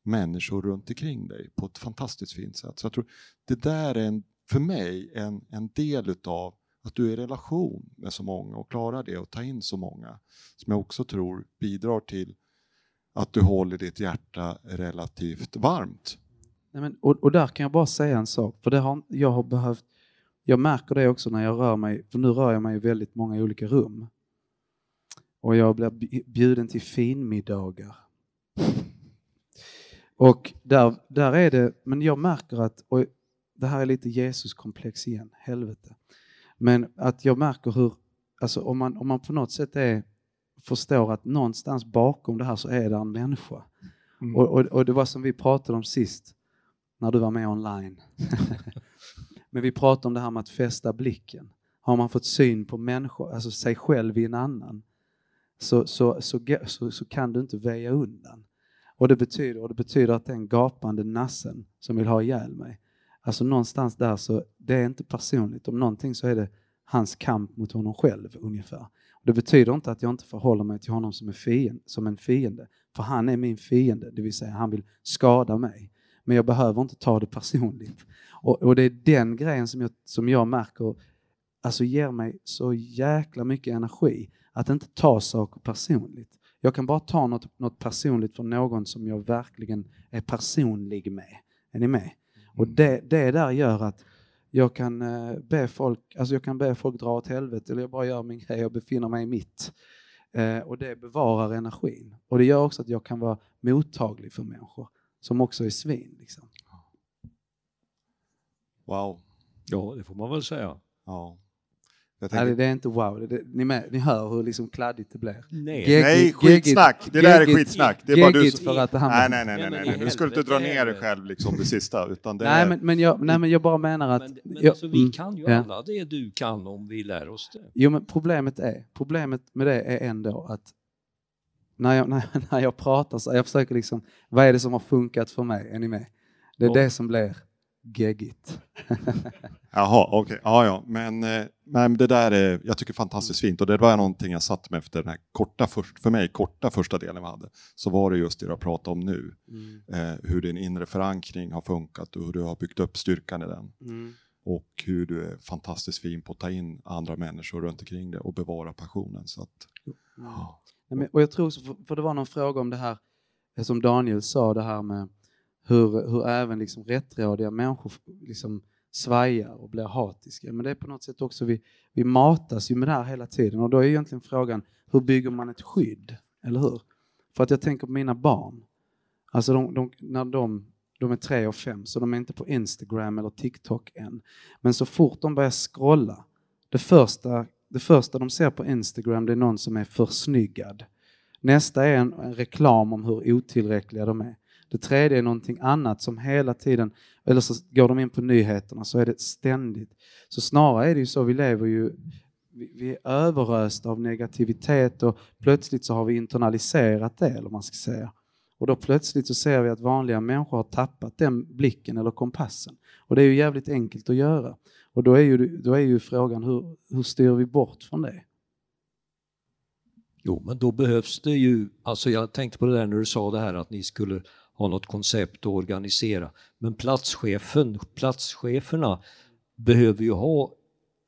människor runt omkring dig på ett fantastiskt fint sätt. Så jag tror det där är en, för mig en, en del utav att du är i relation med så många och klarar det och tar in så många. Som jag också tror bidrar till att du håller ditt hjärta relativt varmt. Nej, men, och, och där kan jag bara säga en sak, för det har, jag har behövt, jag märker det också när jag rör mig, för nu rör jag mig i väldigt många olika rum. Och jag blir bj- bjuden till finmiddagar. Och där, där är det, men jag märker att, och det här är lite Jesuskomplex igen, helvete. Men att jag märker hur, alltså om man, om man på något sätt är, förstår att någonstans bakom det här så är det en människa. Och, och, och det var som vi pratade om sist, när du var med online. Men vi pratade om det här med att fästa blicken. Har man fått syn på människor, alltså sig själv i en annan, så, så, så, så, så kan du inte väja undan. Och det betyder, och det betyder att den gapande nassen som vill ha ihjäl mig, alltså någonstans där så, det är inte personligt. Om någonting så är det hans kamp mot honom själv ungefär. Det betyder inte att jag inte förhåller mig till honom som en, fiende, som en fiende, för han är min fiende, det vill säga han vill skada mig. Men jag behöver inte ta det personligt. Och, och det är den grejen som jag, som jag märker alltså ger mig så jäkla mycket energi att inte ta saker personligt. Jag kan bara ta något, något personligt från någon som jag verkligen är personlig med. Är ni med? Och det, det där gör att Jag kan, eh, be folk, alltså jag kan be folk dra åt helvete eller jag bara gör min grej och befinner mig i mitt. Eh, och det bevarar energin. Och det gör också att jag kan vara mottaglig för människor som också är svin. Wow. Ja, det får man väl säga. Ja. Jag Nej, tänker, det är inte wow, det, det, ni, med, ni hör hur liksom kladdigt det blir. Nej. Gegg- nej, skitsnack! Det där är skitsnack. Det är bara du som... för att han... Nej, nej, nej, Nej, nej, nej. Du skulle inte dra ner dig själv liksom det sista, utan det Nej, är... men, men, jag, nej, men jag bara menar att... Men, men jag, alltså, vi mm, kan ju ja. alla det du kan om vi lär oss det. Jo, men problemet är, problemet med det är ändå att när jag, när, när jag pratar så jag försöker liksom, vad är det som har funkat för mig? Är ni med? Det är Ja. det som blir geggigt. Jaha, okej. Ja, ja. Men, eh, men det där är, jag tycker fantastiskt fint och det var någonting jag satt med efter den här korta, först, för mig, korta första delen vi hade. Så var det just det jag pratade om nu. Eh, hur din inre förankring har funkat och hur du har byggt upp styrkan i den. Och hur du är fantastiskt fin på att ta in andra människor runt omkring dig och bevara passionen. Så att, ja. Nej, men, och jag tror, för det var någon fråga om det här, eh, som Daniel sa, det här med hur, hur även liksom rättrådiga människor liksom svajar och blir hatiska. Men det är på något sätt också, vi, vi matas ju med det här hela tiden och då är egentligen frågan, hur bygger man ett skydd? Eller hur? För att jag tänker på mina barn. Alltså de, de, när de, de är tre och fem, så de är inte på Instagram eller TikTok än. Men så fort de börjar scrolla, det första, det första de ser på Instagram det är någon som är försnyggad. Nästa är en, en reklam om hur otillräckliga de är. Det tredje är någonting annat som hela tiden, eller så går de in på nyheterna så är det ständigt. Så snarare är det ju så, vi lever ju, vi, är överösta av negativitet och plötsligt så har vi internaliserat det, eller vad man ska säga. Och då plötsligt så ser vi att vanliga människor har tappat den blicken eller kompassen. Och det är ju jävligt enkelt att göra. Och då är ju, då är ju frågan hur, hur styr vi bort från det? Jo, men då behövs det ju, alltså jag tänkte på det där när du sa det här att ni skulle ha något koncept att organisera. Men platschefen, platscheferna behöver ju ha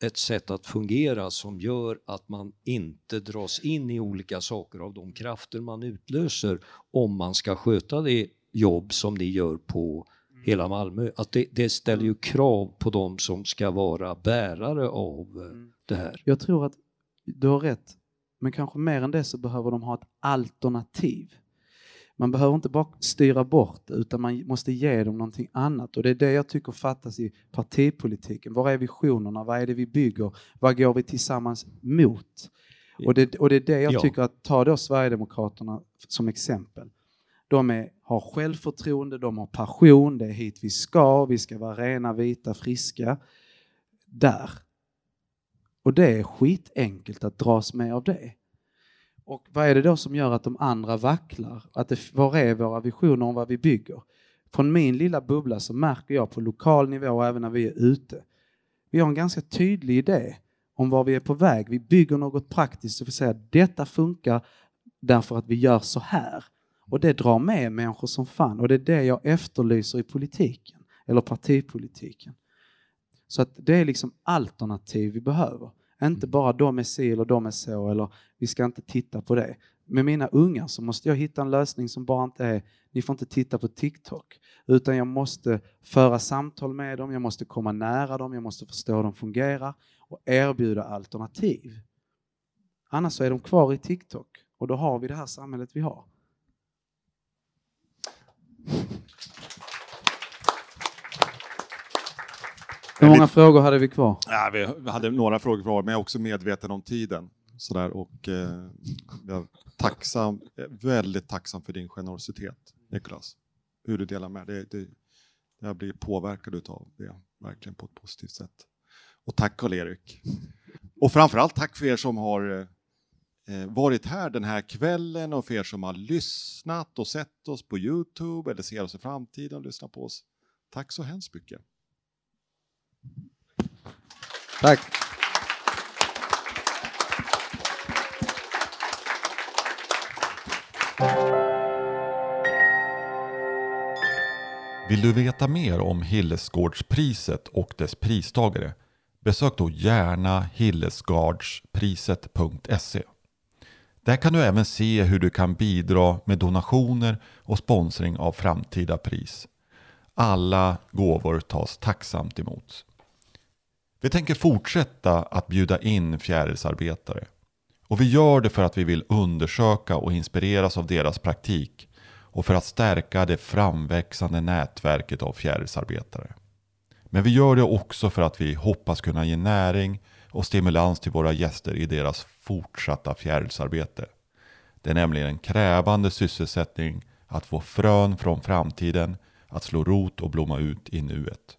ett sätt att fungera som gör att man inte dras in i olika saker av de krafter man utlöser om man ska sköta det jobb som ni gör på hela Malmö. Att det, det ställer ju krav på de som ska vara bärare av eh, det här. Jag tror att du har rätt, men kanske mer än det så behöver de ha ett alternativ. Man behöver inte bara styra bort utan man måste ge dem någonting annat. Och det är det jag tycker fattas i partipolitiken. Var är visionerna? Vad är det vi bygger? Vad går vi tillsammans mot? Och det, och det är det jag Ja. tycker att, ta då Sverigedemokraterna som exempel. De är, har självförtroende, de har passion, det är hit vi ska, vi ska vara rena, vita, friska. Där. Och det är skitenkelt att dras med av det. Och vad är det då som gör att de andra vacklar? Att det, var är våra visioner om vad vi bygger? Från min lilla bubbla så märker jag på lokal nivå och även när vi är ute. Vi har en ganska tydlig idé om var vi är på väg. Vi bygger något praktiskt och vi säger att detta funkar därför att vi gör så här. Och det drar med människor som fan och det är det jag efterlyser i politiken eller partipolitiken. Så att det är liksom alternativ vi behöver. Inte bara de är si eller de är så eller vi ska inte titta på det. Med mina ungar så måste jag hitta en lösning som bara inte är ni får inte titta på TikTok. Utan jag måste föra samtal med dem, jag måste komma nära dem, jag måste förstå hur de fungerar och erbjuda alternativ. Annars så är de kvar i TikTok och då har vi det här samhället vi har. Hur många frågor hade vi kvar? Ja, vi hade några frågor kvar, men jag är också medveten om tiden. Sådär, och eh, jag är tacksam, väldigt tacksam för din generositet, Niklas. Hur du delar med dig. Det, det, jag blir påverkad av det, verkligen på ett positivt sätt. Och tack Karl-Erik. Och framförallt tack för er som har eh, varit här den här kvällen och för er som har lyssnat och sett oss på Youtube eller ser oss i framtiden och lyssnar på oss. Tack så hemskt mycket. Tack. Vill du veta mer om Hillesgårdspriset och dess pristagare? Besök då gärna hillesgardspriset.se. Där kan du även se hur du kan bidra med donationer och sponsring av framtida pris. Alla gåvor tas tacksamt emot. Vi tänker fortsätta att bjuda in fjärilsarbetare. Och vi gör det för att vi vill undersöka och inspireras av deras praktik och för att stärka det framväxande nätverket av fjärilsarbetare. Men vi gör det också för att vi hoppas kunna ge näring och stimulans till våra gäster i deras fortsatta fjärilsarbete. Det är nämligen en krävande sysselsättning att få frön från framtiden att slå rot och blomma ut i nuet.